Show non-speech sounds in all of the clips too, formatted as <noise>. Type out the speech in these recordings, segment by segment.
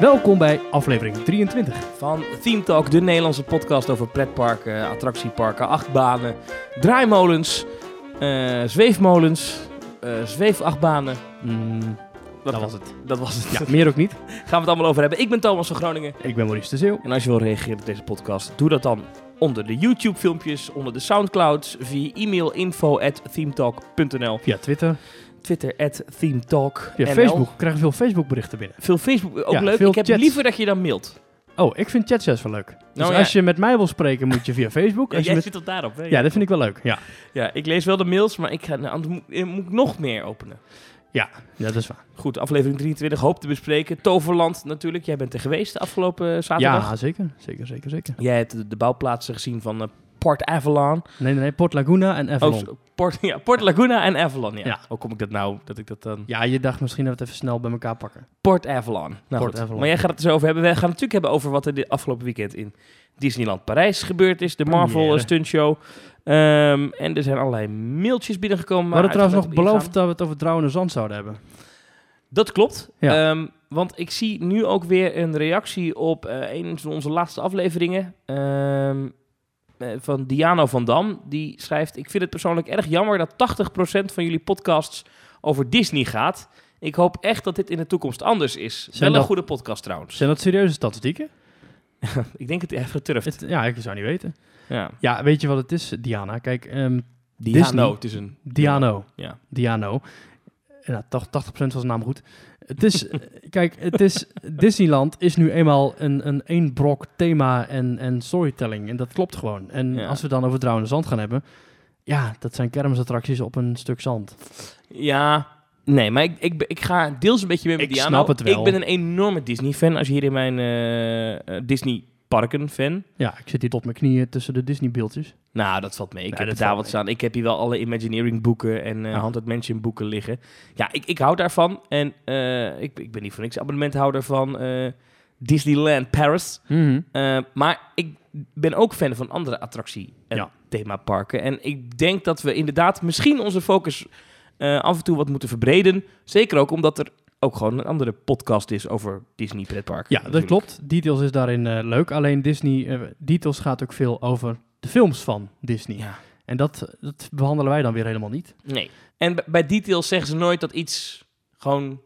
Welkom bij aflevering 23. Van Theme Talk, de Nederlandse podcast over pretparken, attractieparken, achtbanen, draaimolens, eh, zweefmolens, eh zweefachtbanen. Mm, dat was het. Dat was het. Ja, meer ook niet. <laughs> Gaan we het allemaal over hebben. Ik ben Thomas van Groningen. Ik ben Maurice de Zeeuw. En als je wil reageren op deze podcast, doe dat dan onder de YouTube-filmpjes, onder de Soundclouds, via e-mail info at themetalk.nl, Via Twitter, Twitter at themetalk. via Facebook. We krijgen veel Facebook berichten binnen. Veel Facebook, ook Ja, leuk. Ik heb chats. liever dat je dan mailt. Oh, ik vind chatchats wel leuk. Dus Nou ja. als je met mij wil spreken, moet je via <laughs> Facebook. Ja, Als je jij met... zit tot daarop. Hè? ja, dat vind ik wel leuk. Ja, Ja, ik lees wel de mails, maar ik ga, nou, anders moet, eh, moet ik nog meer openen. ja dat is waar. Goed, aflevering 23, hoop te bespreken. Toverland natuurlijk, jij bent er geweest de afgelopen zaterdag. Ja, zeker. Zeker, zeker, zeker. Jij hebt de, bouwplaatsen gezien van eh, Port Avalon. Nee, nee, nee. Port Laguna en Avalon. Oh, Port, <laughs> ja, Port Laguna en Avalon, ja. Ja. Hoe kom ik dat nou, dat ik dat dan... Ja, je dacht misschien dat we het even snel bij elkaar pakken. Port Avalon. Nou, Port. Avalon. Maar jij gaat het er zo over hebben. Wij gaan het natuurlijk hebben over wat er dit afgelopen weekend in Disneyland Parijs gebeurd is. De Marvel stuntshow. Ehm, en er zijn allerlei mailtjes binnengekomen. We hadden trouwens nog beloofd dat we het over Trouwende Zand zouden hebben. Dat klopt. Ja. Ehm, want ik zie nu ook weer een reactie op eh, een van onze laatste afleveringen. eh, van Diano van Dam. Die schrijft: Ik vind het persoonlijk erg jammer dat 80% van jullie podcasts over Disney gaat. Ik hoop echt dat dit in de toekomst anders is. Zijn Wel een dat- goede podcast trouwens. Zijn dat serieuze statistieken? <laughs> ik denk het even geturfd. Het, ja, ik zou niet weten. Ja. Ja, weet je wat het is, Diana? Kijk, ehm Diano, Disney. het is een... Diano. Ja. Diano. Ja, toch 80% was de naam goed. Het is, <laughs> kijk, het is, Disneyland is nu eenmaal een, een één brok thema en, en storytelling. En dat klopt gewoon. En Ja. als we dan over Trouwende Zand gaan hebben, ja, dat zijn kermisattracties op een stuk zand. Ja, nee, maar ik, ik, ik ga deels een beetje mee met Ik snap het wel. Ik ben een enorme Disney-fan. Als je hier in mijn eh, eh, Disney-parken-fan... Ja, ik zit hier tot mijn knieën tussen de Disney-beeldjes. Nou, dat valt mee. Ik Nee, heb daar wat staan. Ik heb hier wel alle Imagineering boeken en eh Ja. Haunted Mansion boeken liggen. Ja, ik, ik hou daarvan. En eh, ik, ik ben niet voor niks abonnementhouder van eh, Disneyland Paris. Eh, maar ik ben ook fan van andere attractie- en Ja. themaparken. En ik denk dat we inderdaad misschien onze focus af en toe wat moeten verbreden. Zeker ook omdat er ook gewoon een andere podcast is over Disney pretparken. Ja, dat klopt. Details is daarin eh, leuk. Alleen Disney, eh, Details gaat ook veel over de films van Disney. Ja. En dat, dat behandelen wij dan weer helemaal niet. Nee. En bij Details zeggen ze nooit dat iets gewoon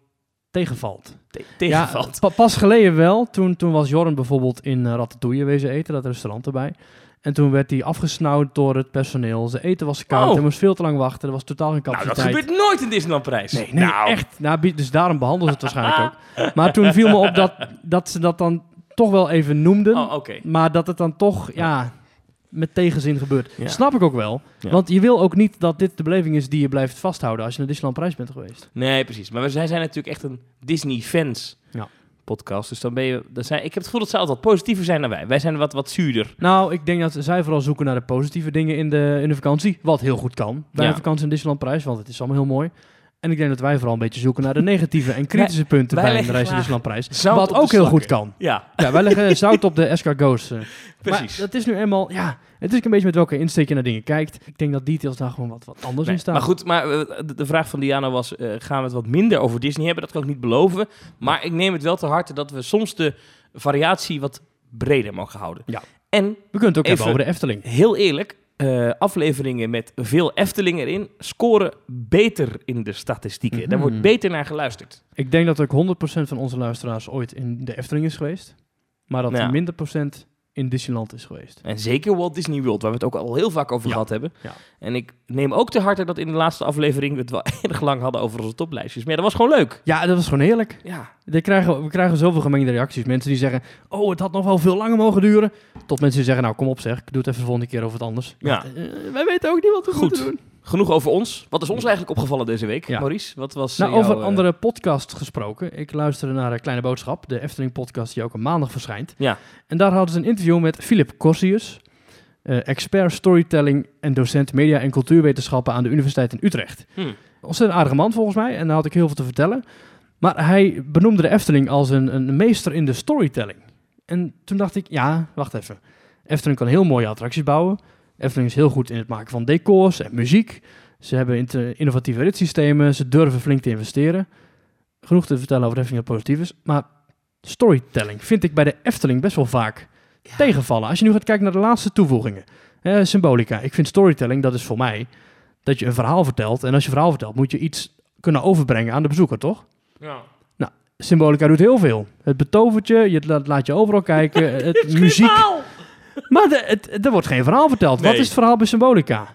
Tegenvalt. te- tegenvalt. Ja, pa- pas geleden wel. Toen, toen was Jorn bijvoorbeeld in uh, Ratatouille wezen eten, dat restaurant erbij. En toen werd hij afgesnauwd door het personeel. Zijn eten was koud, Oh. hij moest veel te lang wachten. Er was totaal geen Nou, capaciteit. dat gebeurt nooit in Disneyland Parijs. Nee, nee nou, echt. Nou, dus daarom behandelen ze het waarschijnlijk <laughs> ook. Maar toen viel me op dat, dat ze dat dan toch wel even noemden. Oh. Maar dat het dan toch, ja, met tegenzin gebeurt. Ja. Snap ik ook wel. Ja. Want je wil ook niet dat dit de beleving is die je blijft vasthouden als je naar Disneyland Parijs bent geweest. Nee, precies. Maar we zijn, zijn natuurlijk echt een Disney-fans Ja. Podcast. Dus dan ben je... Dan zijn, ik heb het gevoel dat ze altijd wat positiever zijn dan wij. Wij zijn wat, wat zuurder. Nou, ik denk dat zij vooral zoeken naar de positieve dingen in de, in de vakantie. Wat heel goed kan bij Ja. een vakantie in Disneyland Parijs, want het is allemaal heel mooi. En ik denk dat wij vooral een beetje zoeken naar de negatieve en kritische punten wij bij een reis in graag Disneyland Parijs. zout Wat ook heel goed kan. Ja, Ja, wij leggen <laughs> zout op de escargots. eh. precies. Maar dat is nu eenmaal, ja, het is een beetje met welke insteek je naar dingen kijkt. Ik denk dat details daar gewoon wat, wat anders Nee, in staan. maar goed, maar eh, de, vraag van Diana was... eh, gaan we het wat minder over Disney hebben? Dat kan ik niet beloven. Maar ik neem het wel te harte dat we soms de variatie wat breder mogen houden. Ja. En We kunnen het ook Even- hebben over de Efteling. heel eerlijk... eh, afleveringen met veel Efteling erin scoren beter in de statistieken. Daar Mhm. wordt beter naar geluisterd. Ik denk dat ook 100% van onze luisteraars ooit in de Efteling is geweest. Maar dat Ja. er minder procent in Disneyland is geweest. En zeker Walt Disney World, waar we het ook al heel vaak over Ja. gehad hebben. Ja. En ik neem ook te harte dat in de laatste aflevering we het wel <laughs> erg lang hadden over onze toplijstjes. Maar ja, dat was gewoon leuk. Ja, dat was gewoon heerlijk. Ja, We krijgen, we krijgen zoveel gemengde reacties. Mensen die zeggen, oh, het had nog wel veel langer mogen duren. Tot mensen die zeggen, nou, kom op zeg, ik doe het even de volgende keer over het anders. Ja. Eh, wij weten ook niet wat we Goed. moeten doen. Genoeg over ons. Wat is ons eigenlijk opgevallen deze week, Ja. Maurice? Wat was Nou, eh, jouw, over eh, andere podcasts gesproken. Ik luisterde naar een Kleine Boodschap, de Efteling-podcast die ook op maandag verschijnt. Ja. En daar hadden ze een interview met Philip Corsius, eh, expert storytelling en docent media- en cultuurwetenschappen aan de Universiteit in Utrecht. hm, Ontzettend aardige man volgens mij en daar had ik heel veel te vertellen. Maar hij benoemde de Efteling als een, een meester in de storytelling. En toen dacht ik, ja, wacht even. Efteling kan heel mooie attracties bouwen. Efteling is heel goed in het maken van decors en muziek. Ze hebben innovatieve ritssystemen. Ze durven flink te investeren. Genoeg te vertellen over Efteling dat positief is. Maar storytelling vind ik bij de Efteling best wel vaak tegenvallen. Als je nu gaat kijken naar de laatste toevoegingen. Eh, symbolica. Ik vind storytelling, dat is voor mij dat je een verhaal vertelt. En als je een verhaal vertelt, moet je iets kunnen overbrengen aan de bezoeker, toch? Ja. Symbolica doet heel veel. Het betovert je, je laat, laat je overal kijken, <laughs> het, muziek. Maar de, het, er wordt geen verhaal verteld. Wat is het verhaal bij Symbolica?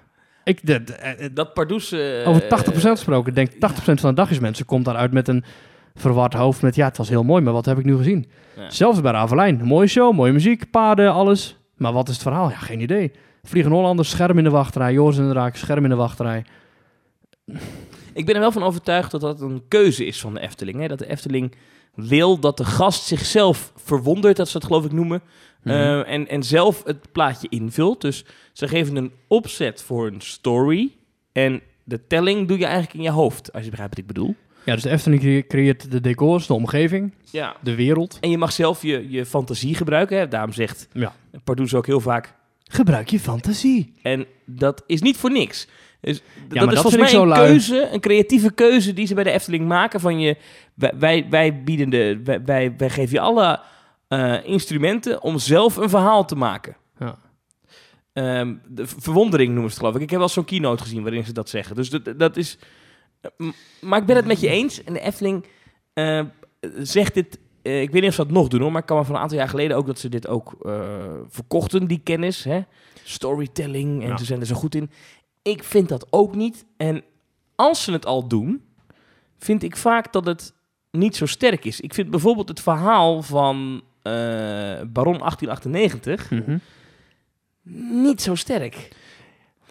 Ik, de, de- eh, Dat Pardoes... eh, over 80% gesproken. Ik denk 80% van de dagjesmensen komt daaruit met een verward hoofd met... Ja, het was heel mooi, maar wat heb ik nu gezien? Ja. Zelfs bij Ravelijn. Mooie show, mooie muziek, paarden, alles. Maar wat is het verhaal? Ja, geen idee. Vliegen Hollanders, scherm in de wachtrij. Joris en de Draak, scherm in de wachtrij. Ik ben er wel van overtuigd dat dat een keuze is van de Efteling. Hè? Dat de Efteling wil dat de gast zichzelf verwondert, dat ze het geloof ik noemen. Mhm. eh, en, en zelf het plaatje invult. Dus ze geven een opzet voor een story. En de telling doe je eigenlijk in je hoofd, als je begrijpt wat ik bedoel. Ja, dus de Efteling cre- creëert de decors, de omgeving, Ja. de wereld. En je mag zelf je, je fantasie gebruiken. Hè? Daarom zegt Ja. Pardoes ook heel vaak... Gebruik je fantasie. En dat is niet voor niks. Dus dat is dat volgens mij een keuze, een creatieve keuze die ze bij de Efteling maken. Van je, wij, wij, bieden de, wij, wij, wij geven je alle eh, instrumenten om zelf een verhaal te maken. Ja. Ehm, de verwondering noemen ze het geloof ik. Ik heb wel zo'n keynote gezien waarin ze dat zeggen. Dus dat, dat is. Maar ik ben het met je eens. En de Efteling eh, zegt dit. eh, ik weet niet of ze dat nog doen hoor. Maar ik kan me van een aantal jaar geleden ook dat ze dit ook verkochten, die kennis. Hè? Storytelling. En Ja. ze zijn er zo goed in. Ik vind dat ook niet. En als ze het al doen, vind ik vaak dat het niet zo sterk is. Ik vind bijvoorbeeld het verhaal van eh, Baron 1898 Mhm. niet zo sterk.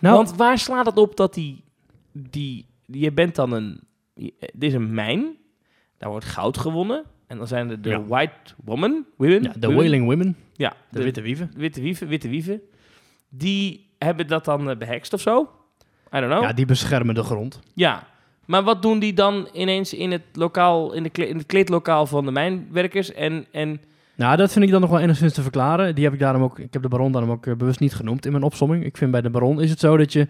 Nou, Want waar slaat het op dat die, die, je bent dan een, dit is een mijn, daar wordt goud gewonnen. En dan zijn er de Ja. white woman, women, ja, de. Wailing Women, ja, de, witte wieven. witte wieven, witte wieven, die hebben dat dan eh, behekst of zo. I don't know. Ja, die beschermen de grond. Ja, maar wat doen die dan ineens in het lokaal, in, de in het kleedlokaal van de mijnwerkers? En, en Nou, dat vind ik dan nog wel enigszins te verklaren. Die heb ik daarom ook, ik heb de baron daarom ook eh, bewust niet genoemd in mijn opsomming. Ik vind bij de baron is het zo dat je,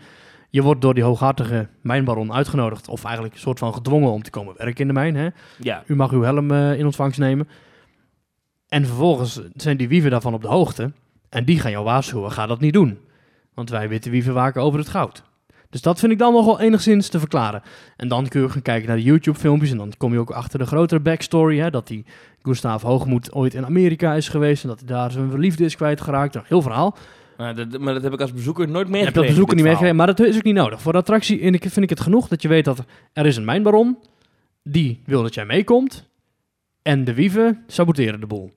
je wordt door die hooghartige mijnbaron uitgenodigd. Of eigenlijk een soort van gedwongen om te komen werken in de mijn. Hè? ja, U mag uw helm eh, in ontvangst nemen. En vervolgens zijn die wieven daarvan op de hoogte. En die gaan jou waarschuwen, ga dat niet doen. Want wij witte wieven waken over het goud. Dus dat vind ik dan nog wel enigszins te verklaren. En dan kun je gaan kijken naar de YouTube-filmpjes. En dan kom je ook achter de grotere backstory. Hè, dat die Gustav Hoogmoed ooit in Amerika is geweest. En dat hij daar zijn liefde is kwijtgeraakt. Nou, heel verhaal. maar dat, maar dat heb ik als bezoeker nooit meegekregen. hebt dat bezoeker niet meegekregen. Maar dat is ook niet nodig. Voor de attractie vind ik- het genoeg dat je weet dat er is een mijnbaron. Die wil dat jij meekomt. En de wieven saboteren de boel.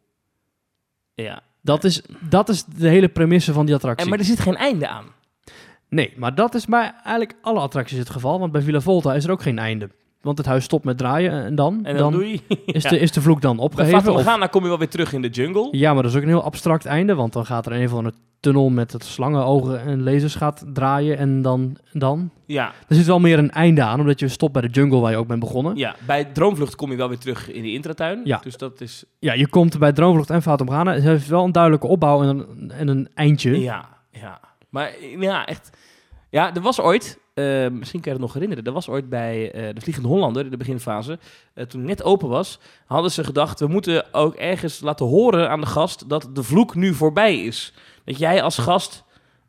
Ja. Dat is, dat is de hele premisse van die attractie. En, maar er zit geen einde aan. Nee, maar dat is bij eigenlijk alle attracties het geval. Want bij Villa Volta is er ook geen einde. Want het huis stopt met draaien en dan, En dan, <laughs> is, ja. de, is de vloek dan Bij opgeheven. Fata of- Morgana kom je wel weer terug in de jungle. ja, maar dat is ook een heel abstract einde. Want dan gaat er een van een tunnel met het slangenogen en lasers gaat draaien. En dan, dan. Ja, Er zit wel meer een einde aan, omdat je stopt bij de jungle waar je ook bent begonnen. ja, bij Droomvlucht kom je wel weer terug in de intratuin. Ja. Dus dat is... Ja, je komt bij Droomvlucht en Fata Morgana. Het heeft wel een duidelijke opbouw en een, en een eindje. Ja, ja. Maar ja, echt... Ja, er was ooit... eh, misschien kan je het nog herinneren. Er was ooit bij eh, de Vliegende Hollander, in de beginfase... eh, toen het net open was, hadden ze gedacht... we moeten ook ergens laten horen aan de gast... dat de vloek nu voorbij is. Dat jij als gast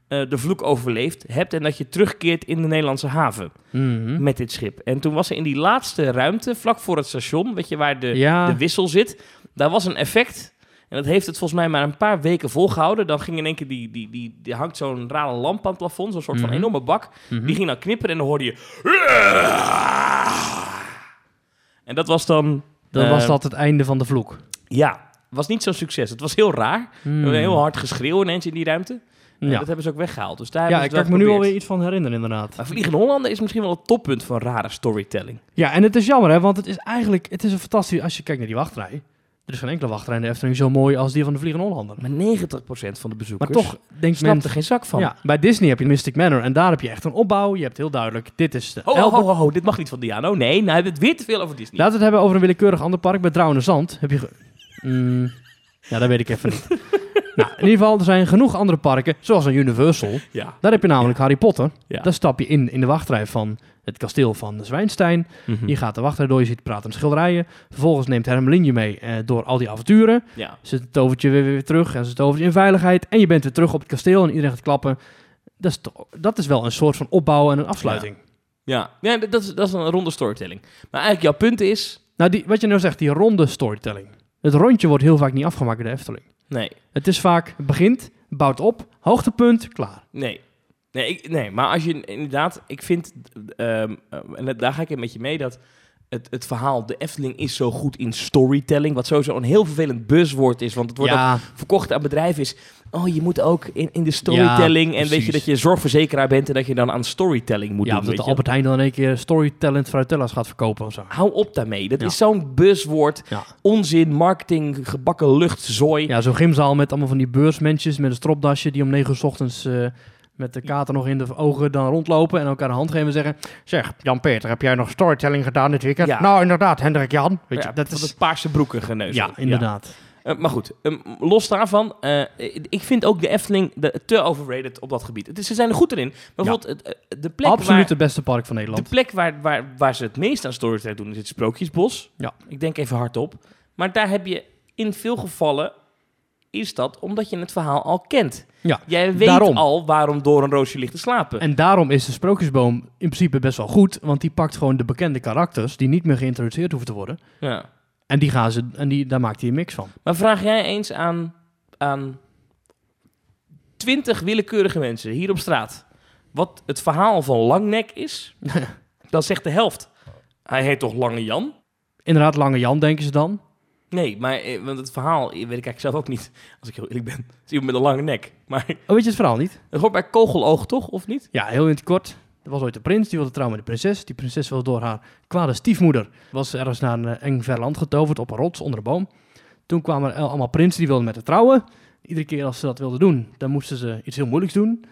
de vloek overleefd hebt... en dat je terugkeert in de Nederlandse haven Mhm. met dit schip. En toen was er in die laatste ruimte, vlak voor het station... weet je, waar de, ja. de wissel zit. Daar was een effect. En dat heeft het volgens mij maar een paar weken volgehouden. Dan ging in één keer die, die, die, die hangt zo'n rare lamp aan het plafond. Zo'n soort van Mhm. enorme bak. Mhm. Die ging dan knipperen en dan hoorde je... <laughs> En dat was dan... Dan eh, was dat het einde van de vloek. Ja, was niet zo'n succes. Het was heel raar. Hmm. Een heel hard geschreeuw ineens in die ruimte. En Ja, dat hebben ze ook weggehaald. Dus daar ja ik kan me nu alweer iets van herinneren, inderdaad. Maar Vliegende Hollander is misschien wel het toppunt van rare storytelling. Ja, en het is jammer, hè, want het is eigenlijk het is een fantastisch... Als je kijkt naar die wachtrij, er is geen enkele wachtrij in de Efteling zo mooi als die van de Vliegende Hollander. Maar 90% van de bezoekers Maar toch denkt snapt men... er geen zak van. Ja, bij Disney heb je Mystic Manor en daar heb je echt een opbouw. Je hebt heel duidelijk, dit is de Albert- ho, ho, dit mag niet van Diano. Nee, nou hebben we het weer te veel over Disney. Laten we het hebben over een willekeurig ander park. Bij Drouwende Zand heb je... Mm, ja, dat weet ik even niet. <laughs> Nou, in ieder geval, er zijn genoeg andere parken, zoals een Universal. Ja. Daar heb je namelijk Harry Potter. Daar stap je in, in de wachtrij van het kasteel van de Zwijnstein. Mhm. Je gaat de wachtrij door, je ziet praten en schilderijen. Vervolgens neemt Hermelin je mee eh, door al die avonturen. ja. Ze tovert je weer, weer terug en ze tovert je in veiligheid. En je bent weer terug op het kasteel en iedereen gaat klappen. Dat is, toch- dat is wel een soort van opbouw en een afsluiting. Ja, ja dat, is, dat is een ronde storytelling. Maar eigenlijk jouw punt is... Nou, die, wat je nou zegt, die ronde storytelling. Het rondje wordt heel vaak niet afgemaakt in de Efteling. Nee, Het is vaak, het begint, bouwt op, hoogtepunt, klaar. nee. Nee, ik, nee, maar als je inderdaad... Ik vind, ehm, eh, en daar ga ik in met je mee, dat het, het verhaal... De Efteling is zo goed in storytelling, wat sowieso een heel vervelend buzzwoord is. Want het wordt ook ja, verkocht aan bedrijven is... Oh, je moet ook in, in de storytelling... en weet je dat je zorgverzekeraar bent... en dat je dan aan storytelling moet ja doen. of dat de. Albert Heijn dan één keer storytelling fruitellas gaat verkopen of zo. Hou op daarmee. Dat Ja. is zo'n buzzwoord. Ja. Onzin, marketing, gebakken lucht, zooi. Ja, zo'n gymzaal met allemaal van die beursmensjes met een stropdasje die om negen uur 's ochtends eh, met de kater nog in de ogen dan rondlopen en elkaar de hand geven en zeggen... Zeg, Jan-Peter, heb jij nog storytelling gedaan dit weekend? Ja. Nou, inderdaad, Hendrik Jan. Weet Ja, je, dat is... het paarse broeken geneuzel. Ja, inderdaad. Eh, maar goed, ehm, los daarvan, eh, ik vind ook de Efteling de, te overrated op dat gebied. Het is, ze zijn er goed erin. Bijvoorbeeld eh, de plek, Absoluut waar, het beste park van de Nederland. plek waar, waar, waar ze het meest aan storytelling doen is het Sprookjesbos. Ja. Ik denk even hardop. Maar daar heb je in veel gevallen, is dat omdat je het verhaal al kent. Ja, Jij weet daarom. al waarom door een roosje ligt te slapen. En daarom is de Sprookjesboom in principe best wel goed, want die pakt gewoon de bekende karakters die niet meer geïntroduceerd hoeven te worden. ja. En, die gaan ze, en die, daar maakt hij een mix van. Maar vraag jij eens aan, aan 20 willekeurige mensen hier op straat wat het verhaal van Langnek is, <laughs> dan zegt de helft. Hij heet toch Lange Jan? Inderdaad, Lange Jan denken ze dan. Nee, maar eh, want het verhaal weet ik eigenlijk zelf ook niet, <laughs> als ik heel eerlijk ben. Het is iemand met een lange nek. Maar Oh, weet je het verhaal niet? het hoort bij Kogeloog toch, of niet? Ja, heel in het kort. Er was ooit een prins, die wilde trouwen met de prinses. Die prinses was door haar kwade stiefmoeder. Was ergens naar een eh, eng ver land getoverd op een rots onder een boom. Toen kwamen er allemaal prinsen die wilden met haar trouwen. Iedere keer als ze dat wilden doen, dan moesten ze iets heel moeilijks doen.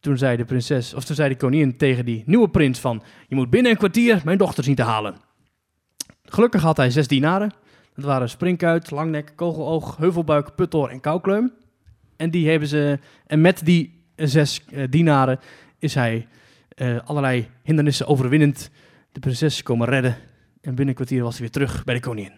Toen zei de prinses, of toen zei de koningin tegen die nieuwe prins van... Je moet binnen een kwartier mijn dochter zien te halen. Gelukkig had hij zes dienaren. Dat waren Springkuit, Langnek, Kogeloog, Heuvelbuik, Puttor en Koukleum. En die hebben ze... En met die zes eh, dienaren is hij eh, allerlei hindernissen overwinnend de prinses komen redden. En binnen een kwartier was hij weer terug bij de koningin.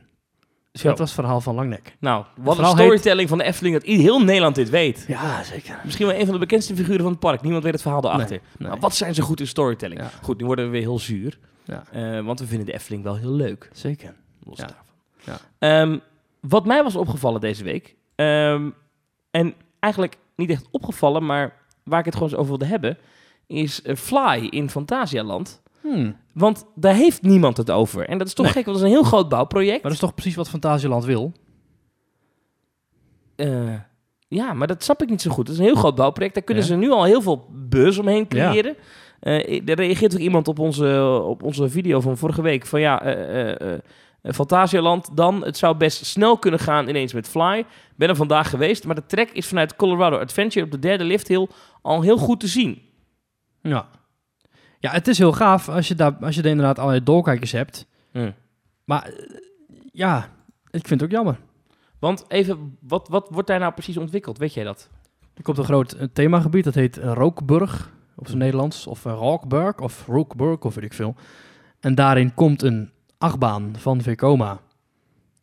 Zo. Dat was het verhaal van Langnek. Nou, wat een storytelling van de Efteling dat heel Nederland dit weet. Ja, zeker. Misschien wel een van de bekendste figuren van het park. Niemand weet het verhaal erachter. Nee. Maar wat zijn ze goed in storytelling? Ja. Goed, nu worden we weer heel zuur. Ja. Eh, want we vinden de Efteling wel heel leuk. Zeker. Los Ja. daarvan. Ja. Ehm, wat mij was opgevallen deze week. ehm, en eigenlijk niet echt opgevallen, maar waar ik het gewoon eens over wilde hebben. Is eh, Fly in Fantasialand. Hmm. Want daar heeft niemand het over. En dat is toch Nee. gek, want dat is een heel groot bouwproject. Maar dat is toch precies wat Fantasieland wil? Eh, ja, maar dat snap ik niet zo goed. Dat is een heel groot bouwproject. Daar kunnen Ja. ze nu al heel veel buzz omheen creëren. Eh, er reageert ook iemand op onze, op onze video van vorige week. Van ja, eh, eh, eh, Fantasialand dan. Het zou best snel kunnen gaan ineens met Fly. Ben er vandaag geweest. Maar de trek is vanuit Colorado Adventure op de derde lifthill al heel goed te zien. Ja. Ja, het is heel gaaf als je daar, als je inderdaad allerlei doorkijkers hebt. Maar eh, ja, ik vind het ook jammer. Want even, wat, wat wordt daar nou precies ontwikkeld? Weet jij dat? Er komt een groot eh, themagebied, dat heet eh, Rookburg op zijn Nederlands. Of Rookburg, of Rookburg, of weet ik veel. En daarin komt een achtbaan van Vekoma.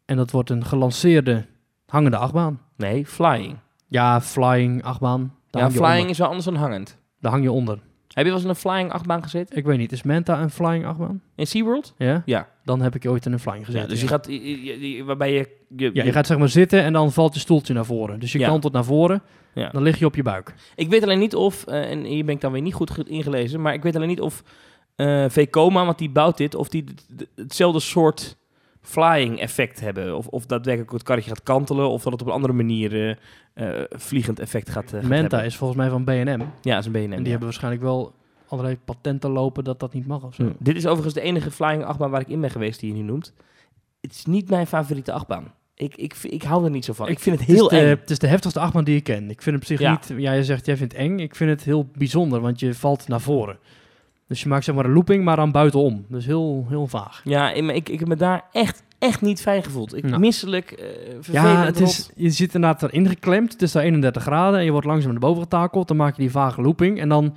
En dat wordt een gelanceerde hangende achtbaan. Nee, flying. Ja, flying achtbaan. Ja, flying onder. is wel anders dan hangend. daar hang je onder. Heb je wel eens in een flying achtbaan gezeten? Ik weet niet, is Manta een flying achtbaan? In SeaWorld? Ja? Ja. Dan heb ik ooit in een flying Ja, gezeten. dus je gaat, je- je- je- waarbij je... je- Ja, je gaat zeg maar zitten en dan valt je stoeltje naar voren. Dus je Ja. kantelt naar voren, Ja. dan lig je op je buik. Ik weet alleen niet of, eh, en hier ben ik dan weer niet goed ge- ingelezen, maar ik weet alleen niet of eh Vekoma, want die bouwt dit, of die hetzelfde soort flying effect hebben. Of, of daadwerkelijk het karretje gaat kantelen, of dat het op een andere manier eh, eh, vliegend effect gaat, eh, gaat Manta hebben. is volgens mij van B&M. Ja, is een BNM. En die ja. hebben waarschijnlijk wel allerlei patenten lopen dat dat niet mag of zo. Hm. Dit is overigens de enige flying achtbaan waar ik in ben geweest die je nu noemt. Het is niet mijn favoriete achtbaan. Ik, ik, ik hou er niet zo van. Ik, vind het Het heel de, eng. het is de heftigste achtbaan die ik ken. Ik vind hem op zich Ja. niet... Ja, je zegt jij vindt het eng. Ik vind het heel bijzonder, want je valt naar voren. Dus je maakt zeg maar een looping, maar dan buitenom. Dus heel, heel vaag. Ja, ik, ik, heb me daar echt, echt niet fijn gevoeld. Ik Nou. misselijk, eh vervelend, Ja, het is, je zit inderdaad erin geklemd. Het is daar 31 graden en je wordt langzaam naar boven getakeld. Dan maak je die vage looping en dan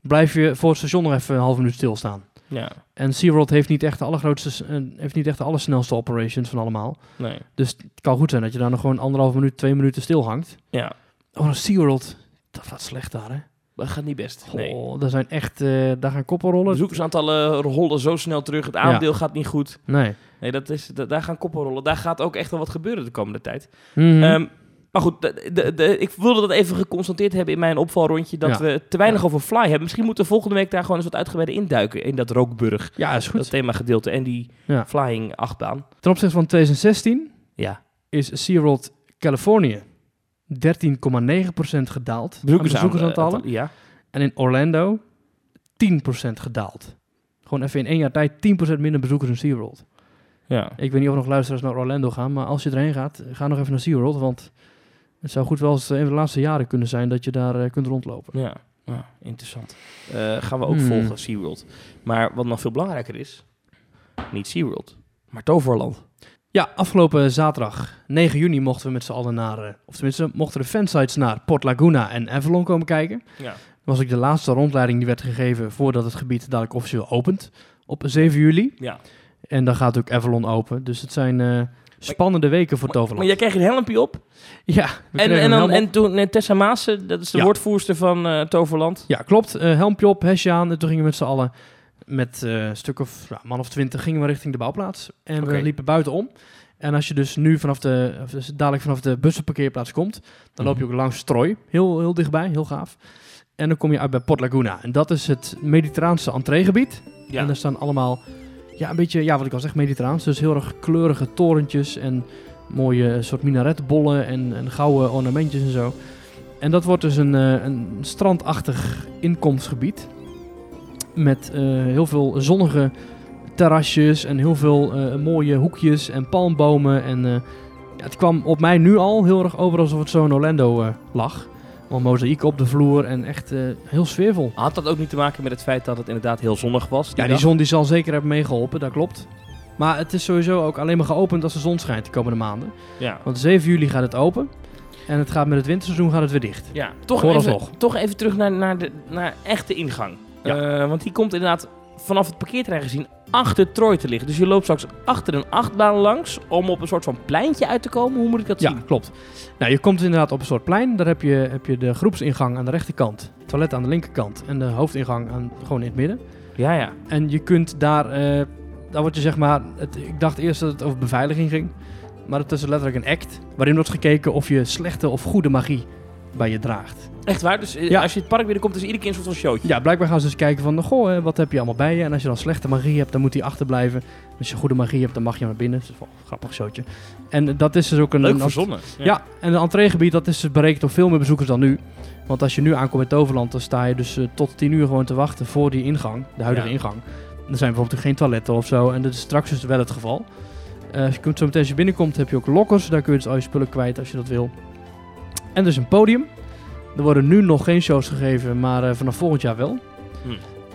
blijf je voor het station nog even een half minuut stilstaan. Ja, En SeaWorld heeft niet echt de allergrootste, eh, heeft niet echt de allersnelste operations van allemaal. nee. Dus het kan goed zijn dat je daar nog gewoon anderhalf minuut, twee minuten stil hangt. Ja, Oh, SeaWorld, dat gaat slecht daar, hè? Dat gaat niet best. Nee. Daar zijn echt, eh, daar gaan koppen rollen. Bezoekersaantallen rollen zo snel terug. Het aandeel gaat niet goed. Nee. Nee, dat is, da- daar gaan koppen rollen. Daar gaat ook echt wel wat gebeuren de komende tijd. Mhm. Ehm, maar goed, de, de, de- ik wilde dat even geconstateerd hebben in mijn opvalrondje. Dat Ja. we te weinig Ja. over Fly hebben. Misschien moeten we volgende week daar gewoon eens wat uitgebreider induiken. In dat Rookburg, ja, is dat goed. themagedeelte. En die flying achtbaan. Ten opzichte van 2016 Ja, is SeaWorld Californië 13,9% gedaald. aan bezoekersaantallen. Ja, En in Orlando 10% gedaald. Gewoon even in één jaar tijd 10% minder bezoekers in SeaWorld. ja. Ik weet niet of nog luisteraars naar Orlando gaan, maar als je erheen gaat, ga nog even naar SeaWorld, want het zou goed wel eens een van de laatste jaren kunnen zijn dat je daar eh, kunt rondlopen. Ja, ja interessant. Eh, gaan we ook Hmm. volgen, SeaWorld. Maar wat nog veel belangrijker is, niet SeaWorld, maar Toverland. Ja, afgelopen zaterdag 9 juni mochten we met z'n allen naar, eh, of tenminste mochten de fansites naar Port Laguna en Avalon komen kijken. Ja. Dat was ook de laatste rondleiding die werd gegeven voordat het gebied dadelijk officieel opent op 7 juli. ja. En dan gaat ook Avalon open. Dus het zijn eh, spannende weken voor Maar Toverland. jij kreeg een helmpje op. Ja, En, en, dan, en toen eh, Tessa Maassen, dat is de Ja. woordvoerster van eh, Toverland. Ja, klopt. Eh, helmpje op, hesje aan. En toen gingen we met z'n allen met eh, een stuk of man of twintig gingen we richting de bouwplaats. En we liepen buitenom. En als je dus nu vanaf de, dus dadelijk vanaf de bussenparkeerplaats komt, dan loop je ook langs Strooi. Heel, heel dichtbij, heel gaaf. En dan kom je uit bij Port Laguna. En dat is het Mediterraanse entreegebied. Ja. En daar staan allemaal, ja, een beetje, ja, wat ik al zeg, Mediterraans. Dus heel erg kleurige torentjes en mooie soort minaretbollen en, en gouden ornamentjes en zo. En dat wordt dus een, eh, een strandachtig inkomstgebied. Met eh, heel veel zonnige terrasjes en heel veel eh, mooie hoekjes en palmbomen. En eh, ja, het kwam op mij nu al heel erg over alsof het zo in Orlando lag. Al mozaïek op de vloer en echt heel sfeervol. Had dat ook niet te maken met het feit dat het inderdaad heel zonnig was? Ja, die zon die zal zeker hebben meegeholpen, dat klopt. Maar het is sowieso ook alleen maar geopend als de zon schijnt de komende maanden. Ja. Want 7 juli gaat het open. En het gaat met het winterseizoen gaat het weer dicht. Ja, toch even, toch even terug naar, naar de naar echte ingang. Ja. Eh, want die komt inderdaad vanaf het parkeerterrein gezien achter Troy te liggen. Dus je loopt straks achter een achtbaan langs om op een soort van pleintje uit te komen. Hoe moet ik dat Ja, zien? klopt. Nou, je komt inderdaad op een soort plein. Daar heb je, heb je de groepsingang aan de rechterkant, toilet aan de linkerkant en de hoofdingang aan, gewoon in het midden. Ja, ja. En je kunt daar, eh daar word je zeg maar, het, ik dacht eerst dat het over beveiliging ging. Maar het is letterlijk een act waarin wordt gekeken of je slechte of goede magie bij je draagt. Echt waar? Dus eh, Ja. als je het park binnenkomt, is iedere keer een soort van showtje. Ja, blijkbaar gaan ze dus kijken van, goh, wat heb je allemaal bij je? En als je dan slechte magie hebt, dan moet die achterblijven. Als je goede magie hebt, dan mag je naar binnen. Dat is wel een grappig showtje. En dat is dus ook een... Leuk een verzonnen. Ja. en een entreegebied, dat is dus berekend op veel meer bezoekers dan nu. Want als je nu aankomt in Toverland, dan sta je dus eh, tot 10 uur gewoon te wachten voor die ingang, de huidige Ja. ingang. Er zijn bijvoorbeeld geen toiletten of zo, en dat is straks dus wel het geval. Eh, je kunt zo meteen als je binnenkomt, heb je ook lockers, daar kun je dus al je spullen kwijt als je dat wil. En er is een podium. Er worden nu nog geen shows gegeven, maar eh, vanaf volgend jaar wel. Hm.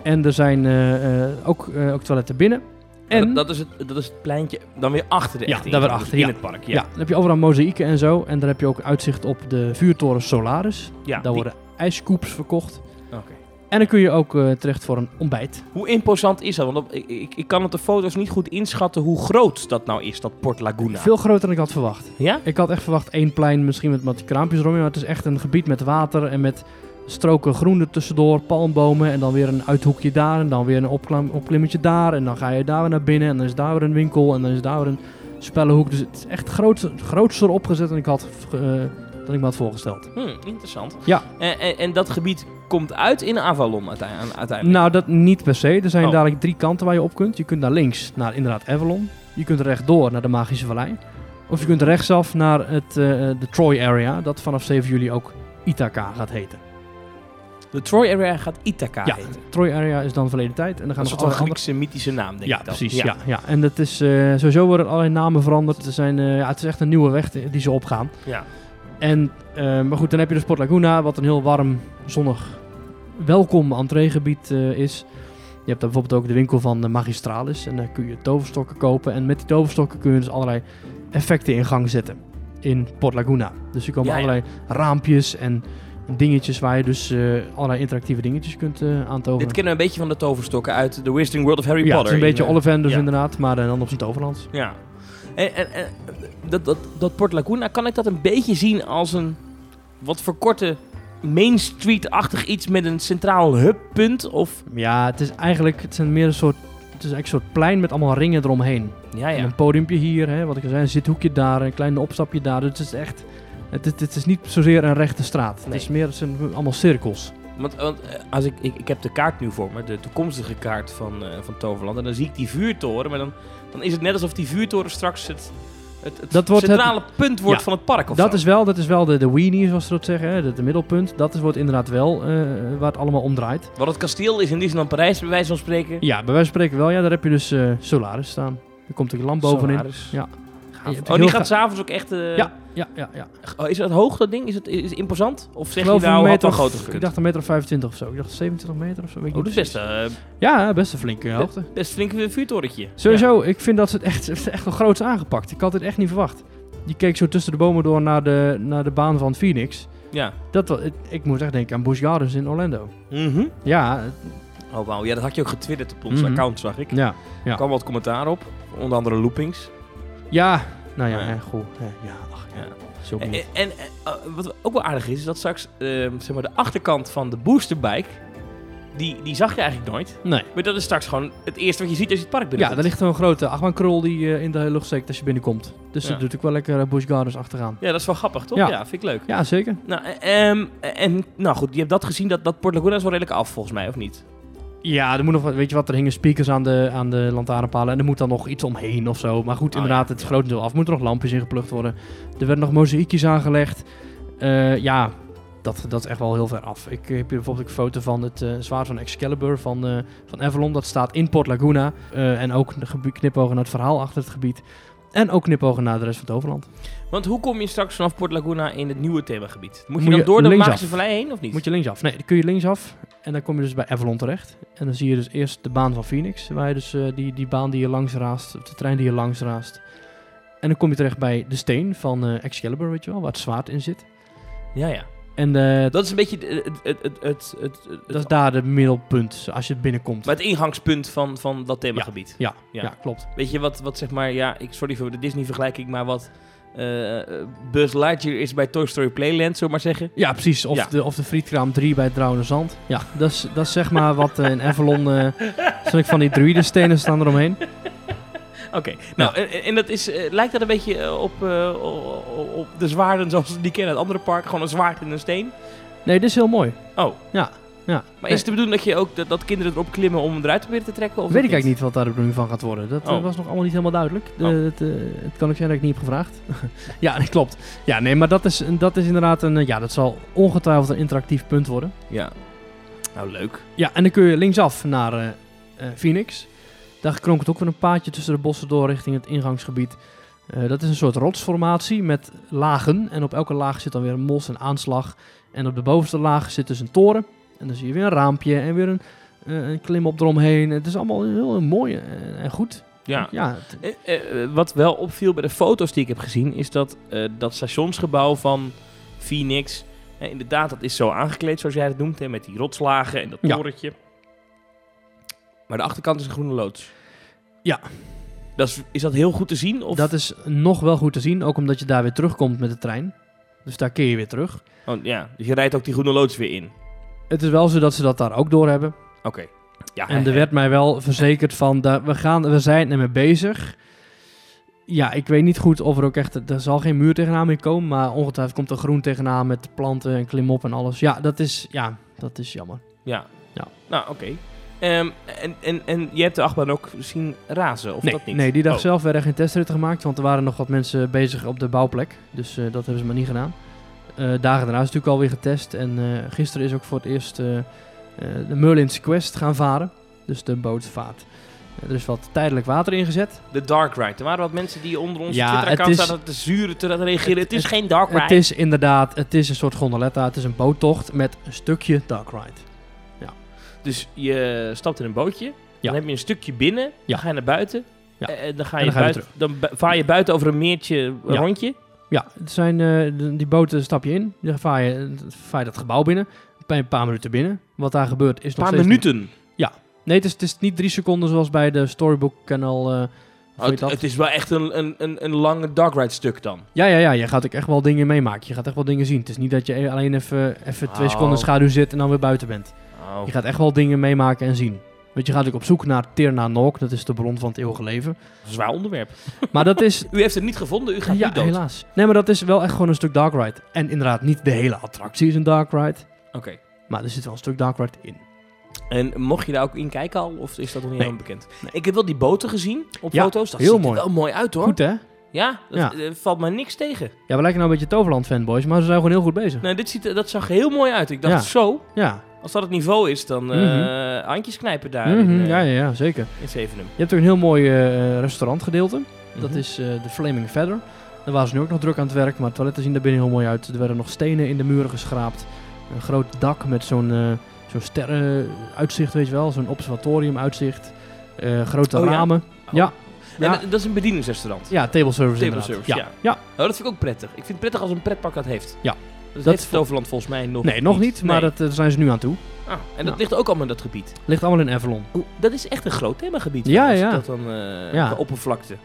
En er zijn eh, eh, ook, ook toiletten binnen. En Dat, dat, is het, dat is het pleintje dan weer achter de Ja, echte daar weer achter, dus in ja. het park. ja. Ja, dan heb je overal mozaïeken en zo. En daar heb je ook uitzicht op de vuurtoren Solaris. ja. Daar die- worden ijskoops verkocht. En dan kun je ook eh, terecht voor een ontbijt. Hoe imposant is dat? Want op, ik, ik, ik kan op de foto's niet goed inschatten hoe groot dat nou is, dat Port Laguna. Veel groter dan ik had verwacht. Ja? Ik had echt verwacht één plein, misschien met wat kraampjes eromheen. Maar het is echt een gebied met water en met stroken groen er tussendoor, palmbomen. En dan weer een uithoekje daar en dan weer een opklim, opklimmetje daar. En dan ga je daar weer naar binnen en dan is daar weer een winkel en dan is daar weer een spellenhoek. Dus het is echt groot, grootser opgezet dan ik, had, eh, dan ik me had voorgesteld. Hm, interessant. Ja. En, en, en dat gebied komt uit in Avalon uite- uiteindelijk? Nou, dat niet per se. Er zijn Oh. dadelijk drie kanten waar je op kunt. Je kunt naar links, naar inderdaad Avalon. Je kunt rechtdoor naar de Magische Vallei. Of je kunt rechtsaf naar het, eh, de Troy Area, dat vanaf 7 juli ook Ithaca gaat heten. De Troy Area gaat Ithaca Ja, heten. Troy Area is dan verleden tijd. En dan gaan Een van allerlei andere... Griekse mythische naam, denk Ja, ik dan. precies. Ja. Ja, En dat is, eh, sowieso worden allerlei namen veranderd. Er zijn, eh, ja, het is echt een nieuwe weg die ze opgaan. Ja. En, maar goed, dan heb je de Sport Laguna, wat een heel warm, zonnig, welkom entreegebied eh, is. Je hebt daar bijvoorbeeld ook de winkel van de Magistralis. En daar kun je toverstokken kopen. En met die toverstokken kun je dus allerlei effecten in gang zetten. In Port Laguna. Dus er komen Ja, ja. allerlei raampjes en dingetjes waar je dus eh, allerlei interactieve dingetjes kunt eh aantoveren. Dit kennen we een beetje van de toverstokken uit The Wizarding World of Harry ja, het Potter. is een beetje eh, Ollivanders ja. inderdaad, maar eh, dan op zijn toverland. Ja. En, en, en dat, dat, dat Port Laguna, kan ik dat een beetje zien als een wat verkorte Main Street-achtig iets met een centraal hubpunt? Of, Ja, het is eigenlijk het zijn meer een soort, het is eigenlijk een soort plein met allemaal ringen eromheen. ja, En ja. een podiumpje hier, hè, wat ik al zei, een zithoekje daar, een klein opstapje daar. Dus het is echt, het, het, het is niet zozeer een rechte straat. Het is meer, het zijn allemaal cirkels. Want, want eh, als ik, ik, ik heb de kaart nu voor me, de toekomstige kaart van, eh, van Toverland. En dan zie ik die vuurtoren, maar dan, dan is het net alsof die vuurtoren straks het, het, het Dat wordt het- centrale punt wordt Ja. van het park. Of Dat zo. is wel, dat is wel de, de weenie, zoals ze dat zeggen, hè, de, de middelpunt. Dat is, wordt inderdaad wel eh, waar het allemaal om draait. Want het kasteel is in Disneyland Parijs, bij wijze van spreken. Ja, bij wijze van spreken wel. Ja, daar heb je dus eh, Solaris staan. Er komt een lamp bovenin. Solaris. Ja. Oh, die gaat ga- s'avonds ook echt... eh, Ja, ja, ja, ja. Oh, is het hoog, dat ding? Is het, is het imposant? Of Ik zeg je geloof nou, een had meter wel of- groter Ik dacht een meter of 25 of zo. Ik dacht 27 meter of zo. Weet ik Oh, dat is best, eh, Ja, best een flinke hoogte. best flink een vuurtorentje. Sowieso, ik vind dat ze het echt, echt wel groots aangepakt. Ik had dit echt niet verwacht. Je keek zo tussen de bomen door naar de, naar de baan van Phoenix. Ja. Dat, ik, ik moet echt denken aan Busch Gardens in Orlando. ja. Mhm. Ja, Oh, wauw. Ja, dat had je ook getwitterd op ons Mhm. account, zag ik. ja, Er ja. kwam wat commentaar op. Onder andere loopings. Ja, nou ja, Ja. hè, goed. Ja, ach, ja. Ja. Zo En, en, en, eh, wat ook wel aardig is, is dat straks ehm, zeg maar de achterkant van de boosterbike, die, die zag je eigenlijk nooit. Nee. Maar dat is straks gewoon het eerste wat je ziet als je het park Ja, binnenkomt. daar ligt een grote achtbaankrol die eh, in de lucht steekt als je binnenkomt. Dus Ja. dat doet ook wel lekker uh, Busch Gardens achteraan. Ja, dat is wel grappig, toch? Ja. Ja, vind ik leuk. Ja, zeker. Nou, ehm, en nou goed, je hebt dat gezien, dat, dat Port Laguna is wel redelijk af volgens mij, of niet? Ja, er moet nog wat, weet je wat, er hingen speakers aan de, aan de lantaarnpalen en er moet dan nog iets omheen of zo. Maar goed, Oh, inderdaad, ja, het is ja. grotendeel af. Moeten er nog lampjes in geplukt worden. Er werden nog mozaïekjes aangelegd. Eh, ja, dat, dat is echt wel heel ver af. Ik heb hier bijvoorbeeld een foto van het eh, zwaard van Excalibur van, eh, van Avalon. Dat staat in Port Laguna. Eh, en ook knipogen naar het verhaal achter het gebied. En ook knipogen naar de rest van het overland. Want hoe kom je straks vanaf Port Laguna in het nieuwe themagebied? Moet je Moet dan je door de linksaf. Magische Vallei heen, of niet? Moet je linksaf? Nee, dan kun je linksaf. En dan kom je dus bij Avalon terecht. En dan zie je dus eerst de baan van Phoenix. Waar je dus eh, die, die baan die je langs raast, of de trein die je langs raast. En dan kom je terecht bij de steen van eh, Excalibur, weet je wel, waar het zwaard in zit. Ja, ja. En eh, Dat is een beetje het, het, het, het, het, het- het- dat is daar de middelpunt, als je binnenkomt. maar het ingangspunt van, van dat themagebied. ja, ja. ja. klopt. Weet je wat, wat zeg maar, ja, ik, sorry voor de Disney-vergelijking, maar wat eh, Buzz Lightyear is bij Toy Story Playland, zullen maar zeggen. Ja, precies. Of, Ja. De, of de frietkraam 3 bij het Drouwende Zand. Ja, dat is, dat is zeg maar wat eh, in Avalon... eh <laughs> zo'n van die druidenstenen staan eromheen. Oké, nou, en, en dat is, lijkt dat een beetje op, op de zwaarden zoals we die kennen uit andere parken? Gewoon een zwaard in een steen? Nee, dit is heel mooi. Oh. Ja, ja. Maar is het de bedoeling dat, je ook, dat, dat kinderen erop klimmen om hem eruit te proberen te trekken? Of Weet dat ik eigenlijk niet wat daar de bedoeling van gaat worden. Dat eh, Oh. was nog allemaal niet helemaal duidelijk. De, Oh. het, eh, het kan ook zijn dat ik niet heb gevraagd. <laughs> ja, nee, klopt. Ja, nee, maar dat is, dat is inderdaad een... eh, Ja, dat zal ongetwijfeld een interactief punt worden. Ja. Nou, leuk. Ja, en dan kun je linksaf naar Phoenix. Daar kronkelt ook weer een paadje tussen de bossen door richting het ingangsgebied. Dat is een soort rotsformatie met lagen. En op elke laag zit dan weer een mos en aanslag. En op de bovenste laag zit dus een toren. En dan zie je weer een raampje en weer een, eh, een klimop eromheen. Het is allemaal heel mooi en goed. Ja. ja Eh, eh, wat wel opviel bij de foto's die ik heb gezien, is dat eh, dat stationsgebouw van Phoenix, inderdaad, dat is zo aangekleed zoals jij het noemt, hè, met die rotslagen en dat Ja. torentje. Maar de achterkant is een groene loods. Ja. Dat is, is dat heel goed te zien? Of? Dat is nog wel goed te zien, ook omdat je daar weer terugkomt met de trein. Dus daar keer je weer terug. Oh, ja, dus je rijdt ook die groene loods weer in. Het is wel zo dat ze dat daar ook door hebben. Oké. Ja, En er werd mij wel verzekerd van, da- we, gaan, we zijn ermee bezig. Ja, ik weet niet goed of er ook echt, er zal geen muur tegenaan meer komen, maar ongetwijfeld komt er groen tegenaan met planten en klimop en alles. Ja, dat is, ja, dat is jammer. Ja. Ja. Nou, oké. Ehm, en, en, en je hebt de achtbaan ook zien razen, of nee, dat niet? nee, die dag Oh. zelf werden geen testritten gemaakt, want er waren nog wat mensen bezig op de bouwplek. Dus eh, dat hebben ze maar niet gedaan. Eh, dagen daarna is natuurlijk alweer getest. En eh, gisteren is ook voor het eerst eh, de Merlin's Quest gaan varen. Dus de bootvaart. Er is wat tijdelijk water ingezet. De Dark Ride. Er waren wat mensen die onder onze Ja, Twitter-account zaten te zuren, te reageren. Het, Het- is het- geen Dark Ride. Het is inderdaad, het is een soort gondoletta. Het is een boottocht met een stukje dark ride. Dus je stapt in een bootje, Ja. dan heb je een stukje binnen, Ja. dan ga je naar buiten. Ja. En dan ga En je, dan buiten, dan vaar je buiten over een meertje, een Ja. rondje. Ja, het zijn, eh, die boten stap je in, dan vaar je, vaar je dat gebouw binnen, ben je een paar minuten binnen. Wat daar gebeurt is Een nog paar steeds minuten. Nee, het is, het is niet drie seconden zoals bij de Storybook Kanaal. eh, Oh, het, het is wel echt een, een, een, een lange dark ride stuk dan. ja, ja, ja, je gaat ook echt wel dingen meemaken. Je gaat echt wel dingen zien. Het is niet dat je alleen even, even twee Oh. seconden in schaduw zit en dan weer buiten bent. Oh. Je gaat echt wel dingen meemaken en zien. Want je gaat ook op zoek naar Tirna Nog, dat is de bron van het eeuwige leven. Zwaar onderwerp. <laughs> Maar dat is, U heeft het niet gevonden, u gaat ja, niet dood. helaas. Nee, maar dat is wel echt gewoon een stuk dark ride. En inderdaad, niet de hele attractie is een dark ride. Oké. Maar er zit wel een stuk dark ride in. En mocht je daar ook in kijken al, of is dat nog niet Nee. helemaal bekend? Ik heb wel die boten gezien op Ja, foto's. Dat heel ziet mooi. er wel mooi uit hoor. Goed hè? Ja, dat Ja. eh, valt mij niks tegen. Ja, we lijken nou een beetje Toverland fanboys, maar ze zijn gewoon heel goed bezig. Nou, dit ziet, dat zag heel mooi uit. Ik dacht Ja. zo, Ja, als dat het niveau is, dan Mhm. handjes knijpen daar Mhm, in, eh, ja, ja, ja, zeker. in Zevenum. Je hebt ook een heel mooi eh, restaurantgedeelte. Dat Mhm. is de Flaming Feather. Daar waren ze nu ook nog druk aan het werk, maar het toiletten zien er binnen heel mooi uit. Er werden nog stenen in de muren geschraapt. Een groot dak met zo'n eh zo'n sterrenuitzicht, weet je wel. Zo'n observatoriumuitzicht. Eh grote Oh ja? ramen. Oh. Ja. En Ja. dat- dat is een bedieningsrestaurant. Ja, table service Table inderdaad. service, ja. ja. Oh, dat vind ik ook prettig. Ik vind het prettig als een pretpark dat heeft. Ja. Dat, Dat vo- Toverland volgens mij nog Nee, nog niet, maar Nee. dat, eh, daar zijn ze nu aan toe. Ah, en dat Ja. ligt ook allemaal in dat gebied. Ligt allemaal in Avalon. Dat is echt een groot themagebied. Ja, ja. Dat dan eh Ja. de oppervlakte.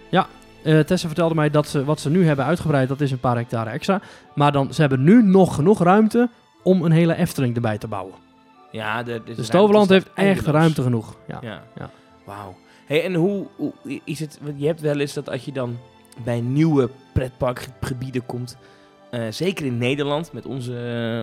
Eh, Tessa vertelde mij dat ze wat ze nu hebben uitgebreid, dat is een paar hectare extra. Maar dan, ze hebben nu nog genoeg ruimte om een hele Efteling erbij te bouwen. Ja, de, de Dus Toverland heeft echt eindeloos. ruimte genoeg. Ja. Ja. Ja. Wauw. Hey, en hoe, hoe is het? want Je hebt wel eens dat als je dan bij nieuwe pretparkgebieden komt, zeker in Nederland met onze,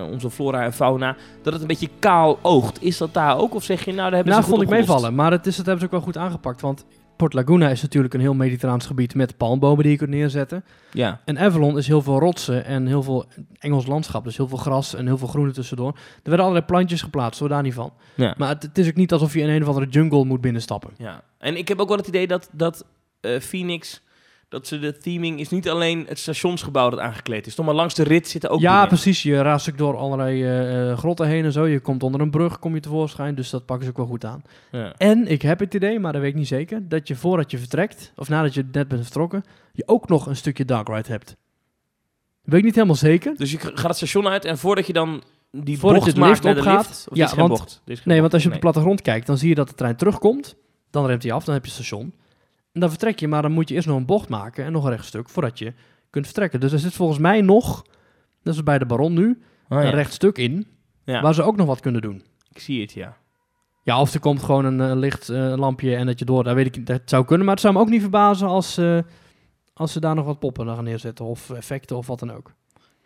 eh, onze flora en fauna, dat het een beetje kaal oogt. Is dat daar ook? Of zeg je nou, daar hebben Nou, ze goed vond ik opgelost? meevallen. Maar het is, dat hebben ze ook wel goed aangepakt. Want Port Laguna is natuurlijk een heel mediterraans gebied met palmbomen die je kunt neerzetten. Ja. En Avalon is heel veel rotsen en heel veel Engels landschap. Dus heel veel gras en heel veel groene tussendoor. Er werden allerlei plantjes geplaatst, hoor daar niet van. ja. Maar het, het is ook niet alsof je in een of andere jungle moet binnenstappen. Ja, en ik heb ook wel het idee dat, dat eh, Phoenix, dat ze de theming is niet alleen het stationsgebouw dat aangekleed is. Toch maar langs de rit zitten ook ja, dingen. precies. Je raast ook door allerlei eh, eh, grotten heen en zo. Je komt onder een brug, kom je tevoorschijn. Dus dat pakken ze ook wel goed aan. Ja. En ik heb het idee, maar dat weet ik niet zeker, dat je voordat je vertrekt, of nadat je net bent vertrokken, je ook nog een stukje dark ride hebt. Weet ik niet helemaal zeker. Dus je gaat het station uit en voordat je dan die Voordat bocht je de lift opgaat, lift, ja, want- bocht. Nee, want als je op de plattegrond kijkt, dan zie je dat de trein terugkomt. Dan remt hij af, dan heb je station. En dan vertrek je, maar dan moet je eerst nog een bocht maken en nog een rechtstuk voordat je kunt vertrekken. Dus er zit volgens mij nog, dat is bij de Baron nu, Oh, een ja. rechtstuk in, Ja, waar ze ook nog wat kunnen doen. ik zie het, ja. Ja, of er komt gewoon een eh, licht eh, lampje en dat je door, dat weet ik niet, dat zou kunnen. Maar het zou me ook niet verbazen als, eh, als ze daar nog wat poppen gaan neerzetten of effecten of wat dan ook.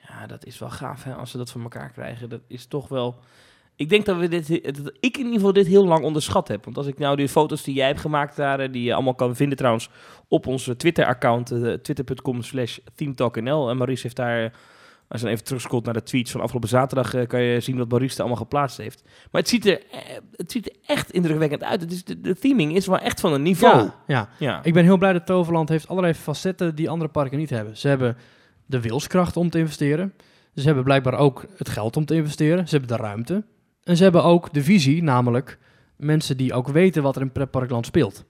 Ja, dat is wel gaaf, hè, als ze dat voor elkaar krijgen. Dat is toch wel... Ik denk dat we dit, dat ik in ieder geval dit heel lang onderschat heb. Want als ik nou die foto's die jij hebt gemaakt daar, eh, die je allemaal kan vinden trouwens op onze Twitter-account, eh, twitter.com slash themetalknl. En Maurice heeft daar, eh, als je dan even terugscrollt naar de tweets van afgelopen zaterdag, kan je zien wat Maurice er allemaal geplaatst heeft. Maar het ziet er, het ziet er echt indrukwekkend uit. Het is, de, de theming is wel echt van een niveau. Ja, ja. Ja. Ik ben heel blij dat Toverland heeft allerlei facetten die andere parken niet hebben. Ze hebben de wilskracht om te investeren. Ze hebben blijkbaar ook het geld om te investeren. Ze hebben de ruimte. En ze hebben ook de visie, namelijk mensen die ook weten wat er in pretparkland speelt.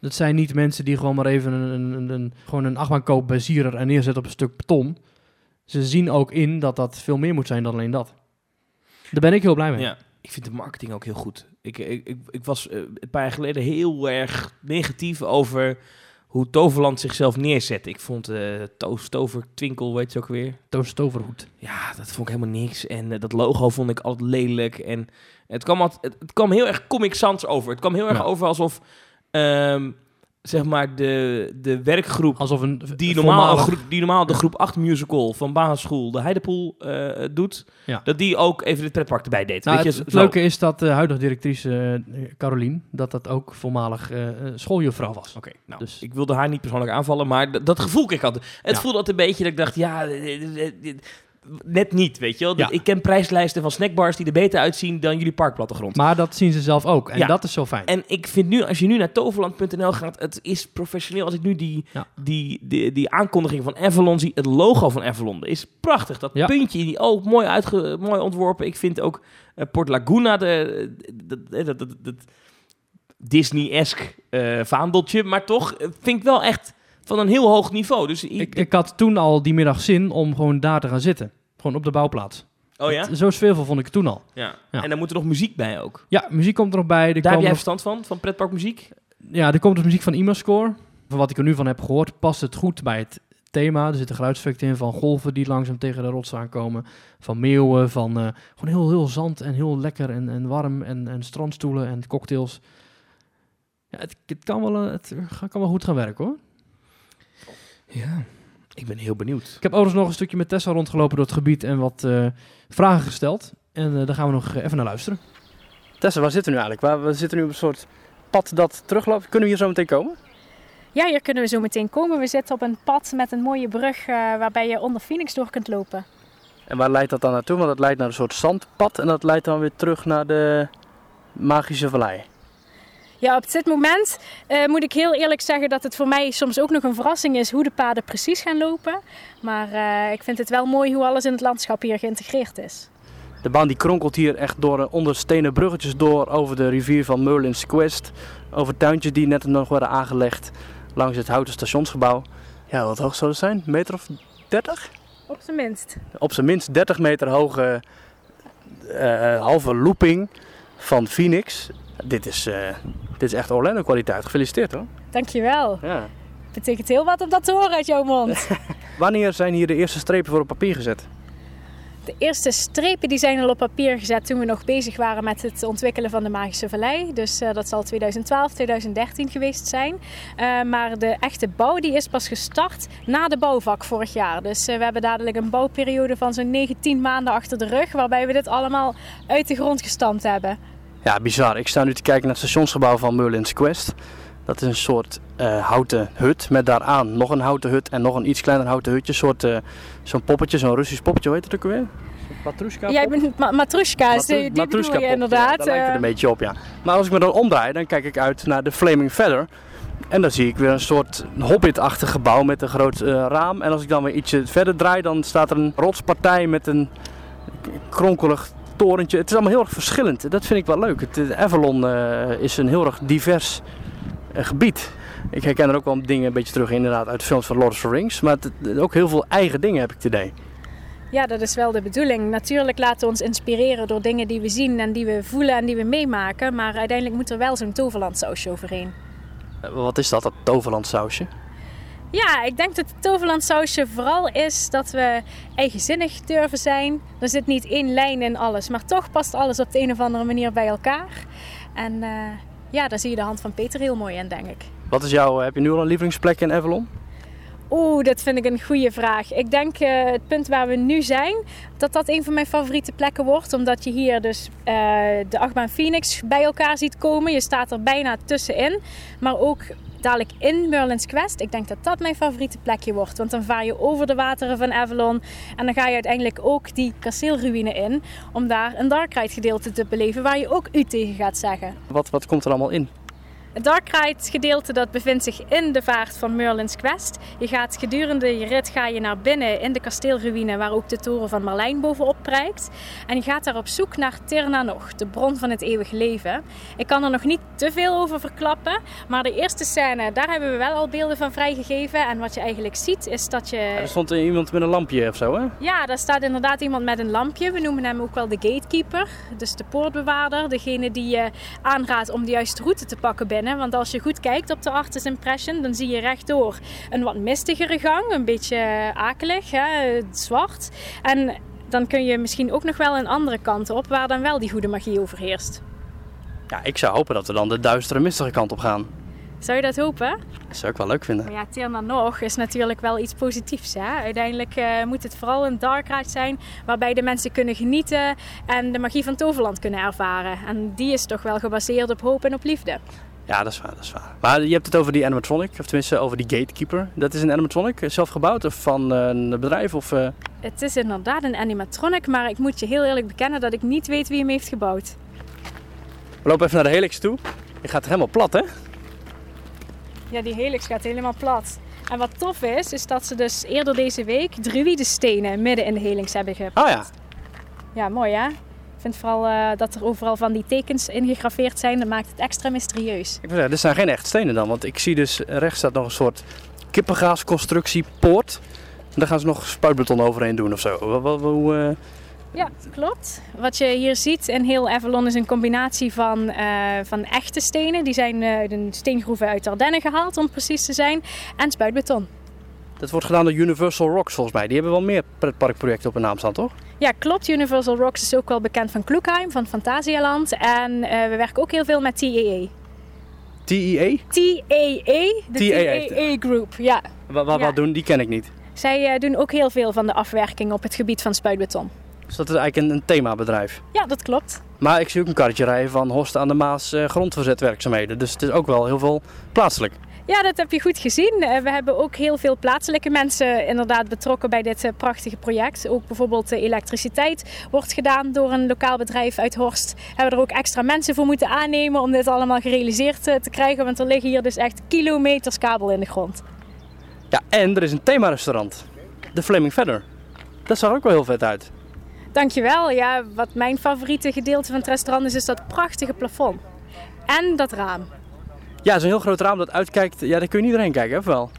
Dat zijn niet mensen die gewoon maar even een, een, een, gewoon een achtbaan kopen en neerzetten op een stuk beton. Ze zien ook in dat dat veel meer moet zijn dan alleen dat. Daar ben ik heel blij mee. Ja, ik vind de marketing ook heel goed. Ik, ik, ik, ik was eh, een paar jaar geleden heel erg negatief over hoe Toverland zichzelf neerzet. Ik vond eh Toos, Tover, Twinkel, weet je ook weer. Toast Toverhoed. Ja, dat vond ik helemaal niks. En eh, dat logo vond ik altijd lelijk. En het kwam, altijd, het, het kwam heel erg Comic Sans over. Het kwam heel erg Ja. over alsof, ehm, zeg maar, de, de werkgroep Alsof een die normaal, groep, die normaal de groep 8 musical van basisschool, de Heidepoel, eh, doet, Ja. dat die ook even het pretpark erbij deed. Nou, Weet het je, het leuke is dat de huidige directrice uh, Carolien, dat dat ook voormalig eh, eh, schooljuffrouw was. Oké, nou, Dus- ik wilde haar niet persoonlijk aanvallen, maar dat gevoel ik altijd. Het Ja. voelde altijd een beetje dat ik dacht, ja, eh, eh, eh, net niet, weet je wel. Ja. Ik ken prijslijsten van snackbars die er beter uitzien dan jullie parkplattegrond. Maar dat zien ze zelf ook. En Ja. dat is zo fijn. En ik vind nu, als je nu naar toverland.nl gaat, het is professioneel. Als ik nu die, Ja. die, die, die aankondiging van Avalon zie, het logo van Avalon, is prachtig. Dat Ja. puntje, in die, oh, mooi, uitge, mooi ontworpen. Ik vind ook eh, Port Laguna, de, dat, Disney-esk eh, vaandeltje, maar toch eh, vind ik wel echt van een heel hoog niveau. Dus ik, ik, had toen al die middag zin om gewoon daar te gaan zitten. Gewoon op de bouwplaats. oh ja? Zo sfeervol vond ik het toen al. ja? Ja. En dan moet er nog muziek bij ook. Ja, muziek komt er nog bij. Er Daar heb jij nog- verstand van, van pretparkmuziek? Ja, er komt dus muziek van Imascore. Van wat ik er nu van heb gehoord, past het goed bij het thema. Er zitten geluidseffecten in van golven die langzaam tegen de rots aankomen. Van meeuwen, van eh, gewoon heel, heel zand en heel lekker en, en warm. En, en strandstoelen en cocktails. Ja, het, het, kan wel, eh, het kan wel goed gaan werken hoor. Ja, ik ben heel benieuwd. Ik heb overigens nog een stukje met Tessa rondgelopen door het gebied en wat eh, vragen gesteld. En eh, daar gaan we nog even naar luisteren. Tessa, waar zitten we nu eigenlijk? Waar, we zitten nu op een soort pad dat terugloopt. Kunnen we hier zo meteen komen? Ja, hier kunnen we zo meteen komen. We zitten op een pad met een mooie brug eh, waarbij je onder Phoenix door kunt lopen. En waar leidt dat dan naartoe? Want dat leidt naar een soort zandpad en dat leidt dan weer terug naar de magische vallei. Ja, op dit moment eh, moet ik heel eerlijk zeggen dat het voor mij soms ook nog een verrassing is hoe de paden precies gaan lopen. Maar eh, ik vind het wel mooi hoe alles in het landschap hier geïntegreerd is. De baan die kronkelt hier echt door eh, onder stenen bruggetjes door over de rivier van Merlin's Quest. Over tuintjes die net nog worden aangelegd langs het houten stationsgebouw. Ja, wat hoog zou het zijn? Een meter of 30? Op zijn minst. Op zijn minst 30 meter hoge eh, halve looping van Phoenix. Dit is, eh, dit is echt Orlando kwaliteit. Gefeliciteerd hoor. Dankjewel. Ja. Betekent heel wat om dat te horen uit jouw mond. <laughs> Wanneer zijn hier de eerste strepen voor op papier gezet? De eerste strepen die zijn al op papier gezet toen we nog bezig waren met het ontwikkelen van de Magische Vallei. Dus eh, dat zal 2012, 2013 geweest zijn. Eh, maar de echte bouw die is pas gestart na de bouwvak vorig jaar. Dus we hebben dadelijk een bouwperiode van zo'n 19 maanden achter de rug. Waarbij we dit allemaal uit de grond gestampt hebben. Ja, bizar. Ik sta nu te kijken naar het stationsgebouw van Merlin's Quest. Dat is een soort eh, houten hut met daaraan nog een houten hut en nog een iets kleiner houten hutje. Soort, eh, zo'n poppetje, zo'n Russisch poppetje, hoe heet het ook weer? Matrushka Jij bent ma Matrushka's, die, die bedoel je inderdaad. daar lijkt het eh. een beetje op, ja. Maar als ik me dan omdraai, dan kijk ik uit naar de Flaming Feather. En dan zie ik weer een soort hobbit-achtig gebouw met een groot raam. En als ik dan weer ietsje verder draai, dan staat er een rotspartij met een kronkelig torentje. Het is allemaal heel erg verschillend. Dat vind ik wel leuk. Het, eh, Avalon eh, is een heel erg divers eh, gebied. Ik herken er ook wel dingen een beetje terug inderdaad uit de films van Lord of the Rings. Maar het, ook heel veel eigen dingen heb ik idee. Ja, dat is wel de bedoeling. Natuurlijk laten we ons inspireren door dingen die we zien en die we voelen en die we meemaken. Maar uiteindelijk moet er wel zo'n toverlandsausje overheen. Wat is dat, dat toverlandsausje? Ja, ik denk dat het toverlandsausje vooral is dat we eigenzinnig durven zijn. Er zit niet één lijn in alles, maar toch past alles op de een of andere manier bij elkaar. En eh, ja, daar zie je de hand van Peter heel mooi in, denk ik. Wat is jouw, heb je nu al een lievelingsplek in Avalon? Oeh, dat vind ik een goede vraag. Ik denk eh, het punt waar we nu zijn, dat dat een van mijn favoriete plekken wordt. Omdat je hier dus eh, de achtbaan Phoenix bij elkaar ziet komen. Je staat er bijna tussenin. Maar ook dadelijk in Merlin's Quest. Ik denk dat dat mijn favoriete plekje wordt. Want dan vaar je over de wateren van Avalon. En dan ga je uiteindelijk ook die kasteelruïne in. Om daar een Dark Ride gedeelte te beleven waar je ook u tegen gaat zeggen. Wat, wat komt er allemaal in? Het Dark Ride gedeelte dat bevindt zich in de vaart van Merlin's Quest. Je gaat gedurende je rit ga je naar binnen in de kasteelruïne waar ook de toren van Marlijn bovenop prijkt. En je gaat daar op zoek naar Tirna nog, de bron van het eeuwig leven. Ik kan er nog niet te veel over verklappen, maar de eerste scène, daar hebben we wel al beelden van vrijgegeven. En wat je eigenlijk ziet is dat je... Er stond iemand met een lampje of zo, hè? Ja, daar staat inderdaad iemand met een lampje. We noemen hem ook wel de gatekeeper, dus de poortbewaarder. Degene die je aanraadt om de juiste route te pakken binnen. Want als je goed kijkt op de Artist Impression, dan zie je rechtdoor een wat mistigere gang. Een beetje akelig, hè, zwart. En dan kun je misschien ook nog wel een andere kant op, waar dan wel die goede magie overheerst. Ja, ik zou hopen dat we dan de duistere, mistige kant op gaan. Zou je dat hopen? Dat zou ik wel leuk vinden. Maar ja, Tirna nog is natuurlijk wel iets positiefs. Hè? Uiteindelijk eh, moet het vooral een dark ride zijn waarbij de mensen kunnen genieten en de magie van Toverland kunnen ervaren. En die is toch wel gebaseerd op hoop en op liefde. Ja, dat is waar, dat is waar. Maar je hebt het over die animatronic, of tenminste over die gatekeeper. Dat is een animatronic, eh, zelf gebouwd of van eh, een bedrijf of... eh, Het is inderdaad een animatronic, maar ik moet je heel eerlijk bekennen dat ik niet weet wie hem heeft gebouwd. We lopen even naar de helix toe. Je gaat helemaal plat, hè? Ja, die helix gaat helemaal plat. En wat tof is, is dat ze dus eerder deze week druïdenstenen midden in de helix hebben gepakt. Oh ja. Ja, mooi hè? Ik vind vooral eh, dat er overal van die tekens ingegraveerd zijn. Dat maakt het extra mysterieus. Ik wil zeggen, dit zijn geen echt stenen dan. Want ik zie dus rechts staat nog een soort kippengaasconstructie poort. En daar gaan ze nog spuitbeton overheen doen of zo. Hoe, eh, Ja, klopt. Wat je hier ziet in heel Avalon is een combinatie van, eh, van echte stenen. Die zijn uit een steengroeven uit Ardennen gehaald, om precies te zijn. En spuitbeton. Dat wordt gedaan door Universal Rocks volgens mij. Die hebben wel meer pretparkprojecten op hun naam staan, toch? Ja, klopt. Universal Rocks is ook wel bekend van Kloekheim, van Fantasialand. En eh, we werken ook heel veel met TAA. TEA? TAA, de TAA. TAA Group. Ja, Wat, wat, Ja. wat doen? Die ken ik niet. zij eh, doen ook heel veel van de afwerking op het gebied van spuitbeton. Dus dat is eigenlijk een, een themabedrijf. Ja, dat klopt. Maar ik zie ook een karretje rijden van Horst aan de Maas eh, grondverzetwerkzaamheden. Dus het is ook wel heel veel plaatselijk. Ja, dat heb je goed gezien. Eh, We hebben ook heel veel plaatselijke mensen inderdaad betrokken bij dit eh, prachtige project. Ook bijvoorbeeld de elektriciteit wordt gedaan door een lokaal bedrijf uit Horst. Hebben we er ook extra mensen voor moeten aannemen om dit allemaal gerealiseerd eh, te krijgen. Want er liggen hier dus echt kilometers kabel in de grond. Ja, en er is een themarestaurant. De Flaming Feather. Dat zag er ook wel heel vet uit. Dankjewel. Ja, wat mijn favoriete gedeelte van het restaurant is, is dat prachtige plafond. En dat raam. Ja, zo'n heel groot raam dat uitkijkt. Ja, daar kun je niet doorheen kijken, of wel?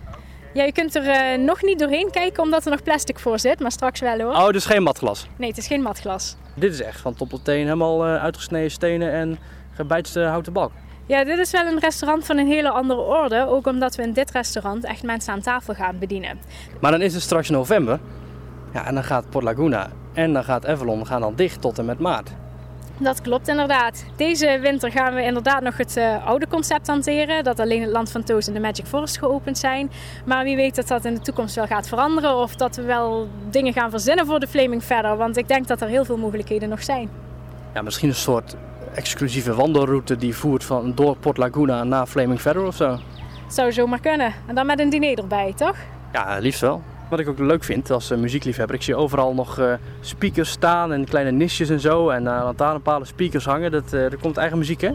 Ja, je kunt er eh, nog niet doorheen kijken omdat er nog plastic voor zit, maar straks wel hoor. Oh, dus geen matglas. Nee, het is geen matglas. Dit is echt van top tot teen helemaal eh, uitgesneden stenen en gebijtste houten balk. Ja, dit is wel een restaurant van een hele andere orde. Ook omdat we in dit restaurant echt mensen aan tafel gaan bedienen. Maar dan is het straks november. Ja, en dan gaat Port Laguna en dan gaat Avalon gaan dan dicht tot en met maart. Dat klopt inderdaad. Deze winter gaan we inderdaad nog het eh, oude concept hanteren. Dat alleen het Land van Toos en de Magic Forest geopend zijn. Maar wie weet dat dat in de toekomst wel gaat veranderen. Of dat we wel dingen gaan verzinnen voor de Flaming Feather. Want ik denk dat er heel veel mogelijkheden nog zijn. Ja, misschien een soort exclusieve wandelroute die voert van door Port Laguna naar Flaming Feather of zo. Zou zomaar kunnen. En dan met een diner erbij, toch? Ja, liefst wel. Wat ik ook leuk vind als eh, muziekliefhebber, ik zie overal nog eh, speakers staan en kleine nisjes en zo. En uh, lantaarnpalen speakers hangen. Dat, eh, er komt eigen muziek, hè?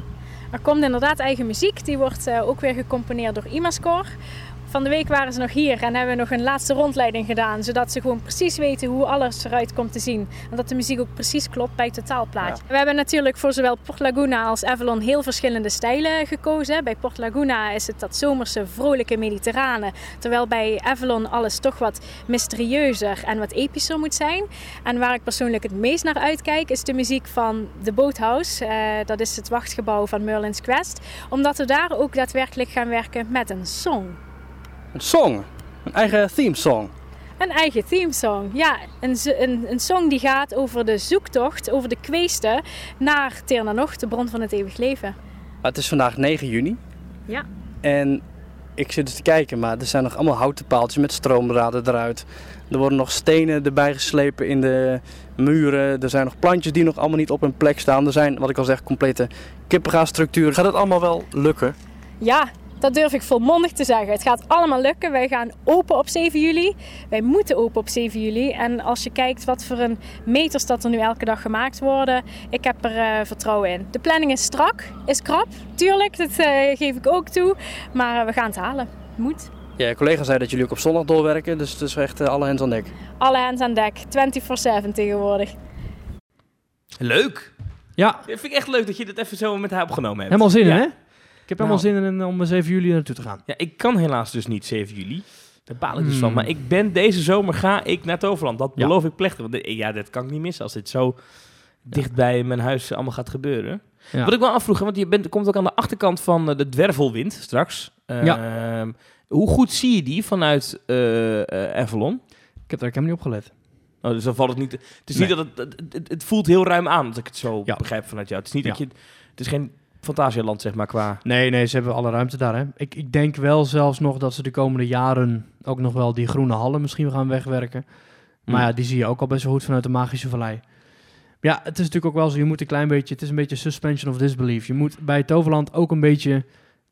Er komt inderdaad eigen muziek. Die wordt eh, ook weer gecomponeerd door Imascore. Van de week waren ze nog hier en hebben we nog een laatste rondleiding gedaan. Zodat ze gewoon precies weten hoe alles eruit komt te zien. En dat de muziek ook precies klopt bij het totaalplaatje. We hebben natuurlijk voor zowel Port Laguna als Avalon heel verschillende stijlen gekozen. Bij Port Laguna is het dat zomerse, vrolijke mediterrane. Terwijl bij Avalon alles toch wat mysterieuzer en wat epischer moet zijn. En waar ik persoonlijk het meest naar uitkijk is de muziek van The Boathouse. Uh, dat is het wachtgebouw van Merlin's Quest. Omdat we daar ook daadwerkelijk gaan werken met een song. Een song. Een eigen theme song. Een eigen themesong, ja. Een, een, een song die gaat over de zoektocht, over de kweesten naar Ternanoch, de bron van het eeuwig leven. Het is vandaag 9 juni. Ja. En ik zit dus te kijken, maar er zijn nog allemaal houten paaltjes met stroomdraden eruit. Er worden nog stenen erbij geslepen in de muren. Er zijn nog plantjes die nog allemaal niet op hun plek staan. Er zijn, wat ik al zeg, complete kippengaasstructuren. Gaat het allemaal wel lukken? Ja, dat durf ik volmondig te zeggen. Het gaat allemaal lukken. Wij gaan open op 7 juli. Wij moeten open op 7 juli. En als je kijkt wat voor een meters dat er nu elke dag gemaakt worden, ik heb er uh, vertrouwen in. De planning is strak, is krap. Tuurlijk, dat uh, geef ik ook toe. Maar uh, we gaan het halen. Moet. Ja, collega zei dat jullie ook op zondag doorwerken, dus het is echt alle hands aan dek. Alle hands aan dek, 24-7 tegenwoordig. Leuk! Ja. Dat vind ik echt leuk dat je dit even zo met haar opgenomen hebt. Helemaal zin in, ja. hè? Ik heb helemaal Nou. zin in om 7 juli naartoe te gaan. Ja, ik kan helaas dus niet 7 juli. Daar baal ik dus Hmm. van. Maar ik ben deze zomer ga ik naar Toverland. Dat Ja. beloof ik plechtig. Want ja, dat kan ik niet missen als dit zo dicht bij mijn huis allemaal gaat gebeuren. Ja. Wat ik wel afvroeg, want je bent, komt ook aan de achterkant van eh, de dwervelwind straks. Ehm, Hoe goed zie je die vanuit eh, Avalon? Ik heb daar helemaal niet op gelet. Oh, dus dan valt het niet. Het is Nee. niet dat het, het, voelt heel ruim aan, als ik het zo Ja. begrijp vanuit jou. Het is niet Ja. dat je. Het is geen Fantasialand, zeg maar, qua. Nee, nee, ze hebben alle ruimte daar. Hè. Ik, ik denk wel zelfs nog dat ze de komende jaren ook nog wel die groene hallen misschien gaan wegwerken. Maar Hmm. ja, die zie je ook al best wel goed vanuit de Magische Vallei. Ja, het is natuurlijk ook wel zo, je moet een klein beetje, het is een beetje suspension of disbelief. Je moet bij Toverland ook een beetje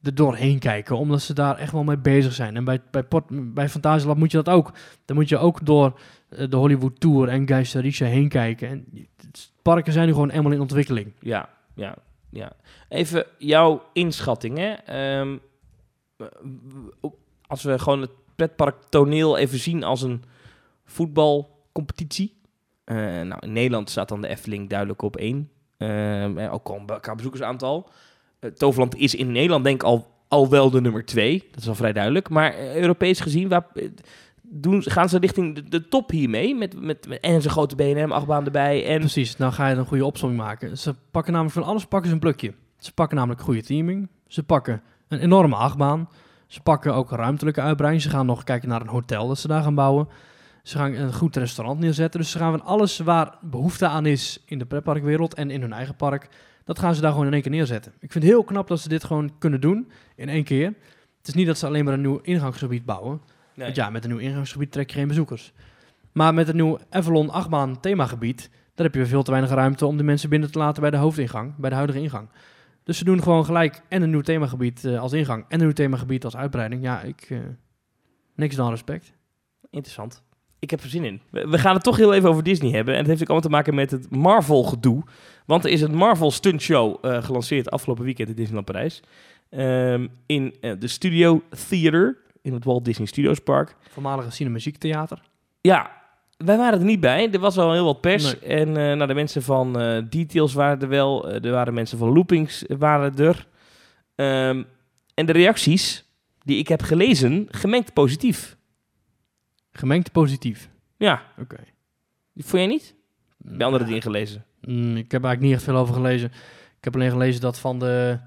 er doorheen kijken, omdat ze daar echt wel mee bezig zijn. En bij, bij, Port, bij Fantasialand moet je dat ook. Dan moet je ook door eh, de Hollywood Tour en Geisterische heen kijken. En parken zijn nu gewoon helemaal in ontwikkeling. Ja, ja, ja. Even jouw inschatting, hè. Ehm, als we gewoon het pretpark toneel even zien als een voetbalcompetitie. Eh, nou, in Nederland staat dan de Efteling duidelijk op één. Ehm, eh, ook al qua bezoekersaantal. Eh, Toverland is in Nederland denk ik al, al wel de nummer twee. Dat is al vrij duidelijk. Maar eh, Europees gezien, waar, doen, gaan ze richting de, top hiermee? Met, met, en zijn grote BNM-achtbaan erbij. En Precies, nou ga je een goede opzomming maken. Ze pakken namelijk van alles pakken ze een plukje. Ze pakken namelijk goede teaming. Ze pakken een enorme achtbaan. Ze pakken ook ruimtelijke uitbreiding. Ze gaan nog kijken naar een hotel dat ze daar gaan bouwen. Ze gaan een goed restaurant neerzetten. Dus ze gaan van alles waar behoefte aan is in de pretparkwereld en in hun eigen park, dat gaan ze daar gewoon in één keer neerzetten. Ik vind het heel knap dat ze dit gewoon kunnen doen in één keer. Het is niet dat ze alleen maar een nieuw ingangsgebied bouwen. Nee. Want ja, met een nieuw ingangsgebied trek je geen bezoekers. Maar met een nieuw Avalon achtbaan themagebied, daar heb je veel te weinig ruimte om de mensen binnen te laten bij de hoofdingang, bij de huidige ingang. Dus ze doen gewoon gelijk en een nieuw themagebied eh, als ingang en een nieuw themagebied als uitbreiding. Ja, ik... eh, niks dan respect. Interessant. Ik heb er zin in. We, we gaan het toch heel even over Disney hebben. En het heeft ook allemaal te maken met het Marvel-gedoe. Want er is een Marvel Stunt Show eh, gelanceerd afgelopen weekend in Disneyland Parijs. Ehm, in de Studio Theater in het Walt Disney Studios Park. Voormalige Cinemuziek Theater. Ja, wij waren er niet bij. Er was al heel wat pers. Nee. En eh nou, de mensen van eh, Details waren er wel. Eh, er waren mensen van Loopings waren er. Ehm, en de reacties die ik heb gelezen, gemengd positief. Gemengd positief. Ja, Oké. vond jij niet? Bij andere dingen gelezen. Mm, ik heb eigenlijk niet echt veel over gelezen. Ik heb alleen gelezen dat van de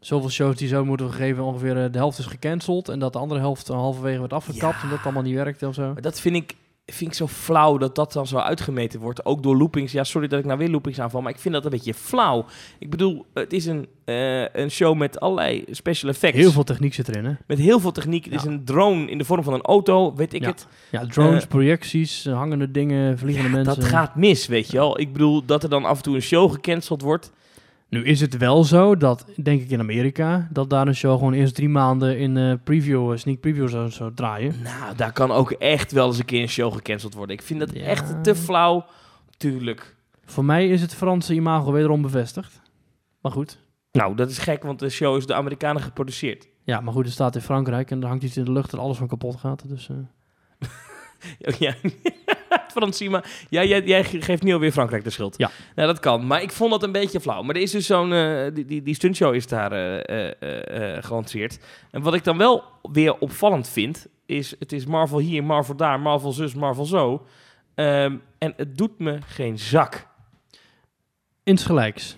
zoveel shows die zo moeten gegeven, ongeveer eh, de helft is gecanceld. En dat de andere helft halverwege werd afgekapt, Ja. omdat het allemaal niet werkte of zo. Maar dat vind ik, vind ik zo flauw dat dat dan zo uitgemeten wordt. Ook door loopings. Ja, sorry dat ik nou weer loopings aanval, maar ik vind dat een beetje flauw. Ik bedoel, het is een, eh, een show met allerlei special effects. Heel veel techniek zit erin, hè? Met heel veel techniek. Het is een drone in de vorm van een auto, weet ik Ja. het. Ja, drones, Eh, projecties, hangende dingen, vliegende mensen. Dat gaat mis, weet je wel. Ik bedoel, dat er dan af en toe een show gecanceld wordt. Nu is het wel zo dat, denk ik in Amerika, dat daar een show gewoon eerst drie maanden in eh, preview, eh, sneak preview zou, zou draaien. Nou, daar kan ook echt wel eens een keer een show gecanceld worden. Ik vind dat Ja. echt te flauw. Tuurlijk. Voor mij is het Franse imago wederom bevestigd. Maar goed. Nou, dat is gek, want de show is door Amerikanen geproduceerd. Ja, maar goed, het staat in Frankrijk en er hangt iets in de lucht dat alles van kapot gaat. Dus, Oh, <laughs> Ja, Francima. Ja, jij, jij ge- geeft nu alweer Frankrijk de schuld. Ja. Nou, dat kan. Maar ik vond dat een beetje flauw. Maar er is dus zo'n... eh, die, die, die stuntshow is daar eh, eh, gelanceerd. En wat ik dan wel weer opvallend vind... is het is Marvel hier, Marvel daar, Marvel zus, Marvel zo. Ehm, en het doet me geen zak. insgelijks.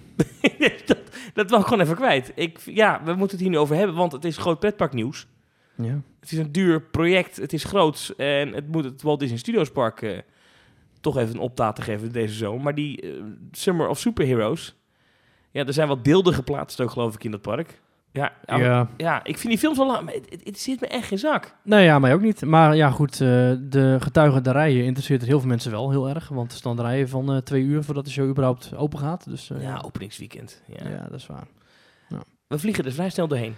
<laughs> dat, dat wil ik gewoon even kwijt. Ik, ja, we moeten het hier nu over hebben, want het is groot pretparknieuws. Ja. Het is een duur project, het is groots en het moet het Walt Disney Studios Park eh, toch even een optaten geven deze zomer. Maar die eh, Summer of Superheroes, ja, er zijn wat beelden geplaatst ook geloof ik in dat park. Ja, ja. ja. ik vind die films wel lang, maar het, het, het zit me echt geen zak. Nee, ja, mij ook niet. Maar ja, goed, eh, de getuigen de rijen interesseert het heel veel mensen wel heel erg. Want er staan rijen van eh, twee uur voordat de show überhaupt open gaat. Dus Ja, openingsweekend. Ja. ja, dat is waar. We vliegen er vrij snel doorheen.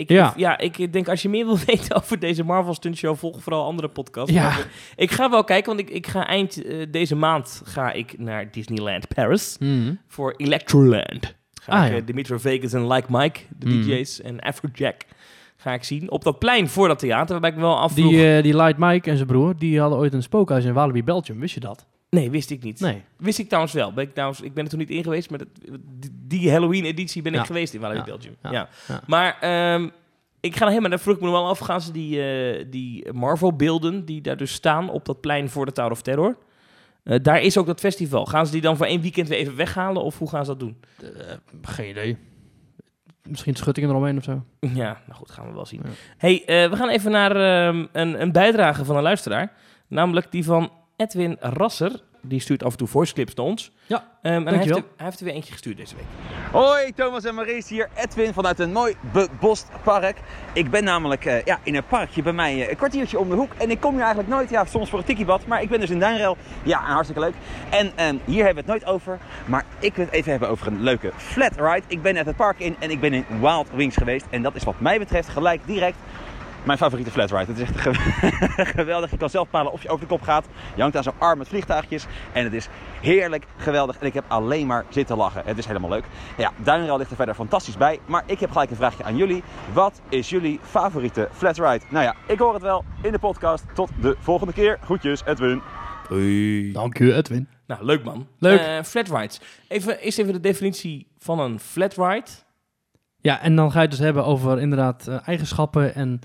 Ik, Ja. ja, ik denk als je meer wil <laughs> weten over deze Marvel Stunt Show, volg vooral andere podcasts. Ja. Ik ga wel kijken, want ik, ik ga eind eh, deze maand ga ik naar Disneyland Paris Mhm. voor Electroland. Ga Ah, ik ja. eh, Dimitri Vegas en Like Mike, de Mm. DJ's en Afrojack ga ik zien. Op dat plein voor dat theater, waarbij ik wel afvroeg... Die, eh, die Light Mike en zijn broer, die hadden ooit een spookhuis in Walibi, Belgium. Wist je dat? Nee, wist ik niet. Nee. Wist ik trouwens wel. Ben ik, trouwens, ik ben er toen niet in geweest, maar dat, die, Halloween-editie ben ik geweest in Walibi. Belgium. Ja. Maar ehm, ik ga helemaal, daar vroeg ik me wel af, gaan ze die, eh, die Marvel-beelden die daar dus staan op dat plein voor de Tower of Terror, eh, daar is ook dat festival. Gaan ze die dan voor één weekend weer even weghalen of hoe gaan ze dat doen? Eh, geen idee. Misschien schuttingen eromheen of zo. Ja, nou goed, gaan we wel zien. Ja. hey, we gaan even naar ehm, een, een bijdrage van een luisteraar. Namelijk die van Edwin Rasser. Die stuurt af en toe voice clips naar ons. Ja, Ehm, en hij heeft, er, hij heeft er weer eentje gestuurd deze week. Hoi, Thomas en Maries hier. Edwin vanuit een mooi bebost park. Ik ben namelijk eh, ja, in een parkje bij mij eh, een kwartiertje om de hoek. En ik kom hier eigenlijk nooit, ja, soms voor een tikkiebad. Maar ik ben dus in Duinrel. Ja, hartstikke leuk. En ehm, hier hebben we het nooit over. Maar ik wil het even hebben over een leuke flat ride. Ik ben net het park in en ik ben in Wild Wings geweest. En dat is wat mij betreft gelijk direct mijn favoriete flat ride. Het is echt ge- <laughs> geweldig. Je kan zelf bepalen of je over de kop gaat. Je hangt aan zo'n arm met vliegtuigjes. En het is heerlijk, geweldig. En ik heb alleen maar zitten lachen. Het is helemaal leuk. Ja, Duinrel ligt er verder fantastisch bij. Maar ik heb gelijk een vraagje aan jullie. Wat is jullie favoriete flat ride? Nou ja, ik hoor het wel in de podcast. Tot de volgende keer. Groetjes, Edwin. Dank u, Edwin. Nou, leuk man. Leuk. Eh, flat rides. Even, eerst even de definitie van een flat ride. Ja, en dan ga je het dus hebben over inderdaad eh, eigenschappen en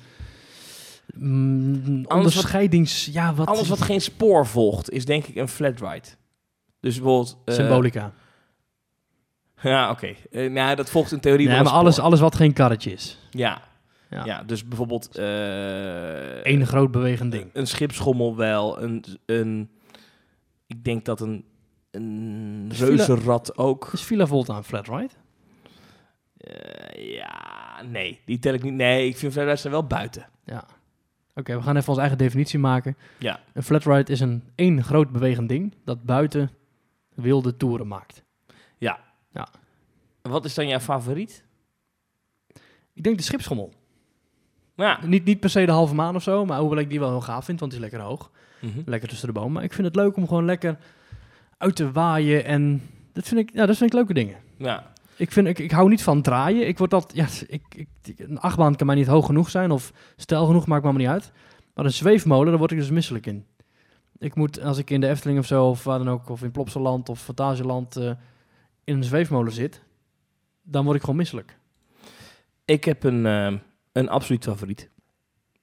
mm, wat- onderscheidings... ja, wat... Alles wat geen spoor volgt is denk ik een flat ride. Dus bijvoorbeeld... eh, Symbolica. Ja, oké. Eh, nou, dat volgt in theorie Nee, maar een alles, alles wat geen karretje is. Ja. Ja. ja. dus bijvoorbeeld... eh, Eén groot bewegend ding. Een schipschommel wel. Een, een, ik denk dat een, een Is Villa- reuzenrad ook. Is Villa Volta een flat ride? Ja, nee. Die tel ik niet. Nee, ik vind flat rides zijn wel buiten. Ja. Oké, we gaan even onze eigen definitie maken. Ja. Een flat ride is een één groot bewegend ding dat buiten wilde toeren maakt. Wat is dan jouw favoriet? Ik denk de schipschommel. Ja. Niet, niet per se de halve maan of zo, maar hoewel ik die wel heel gaaf vind, want die is lekker hoog. Mhm. Lekker tussen de bomen. Maar ik vind het leuk om gewoon lekker uit te waaien en dat vind ik, ja, dat vind ik leuke dingen. Ja. Ik, vind, ik, ik hou niet van draaien. Ik word dat, ja, ik, ik, een achtbaan kan mij niet hoog genoeg zijn of stijl genoeg, maakt me allemaal niet uit. Maar een zweefmolen, daar word ik dus misselijk in. Ik moet, als ik in de Efteling of zo, of waar dan ook, of in Plopsaland of Fantasieland eh, in een zweefmolen zit, dan word ik gewoon misselijk. Ik heb een, ehm, een absoluut favoriet.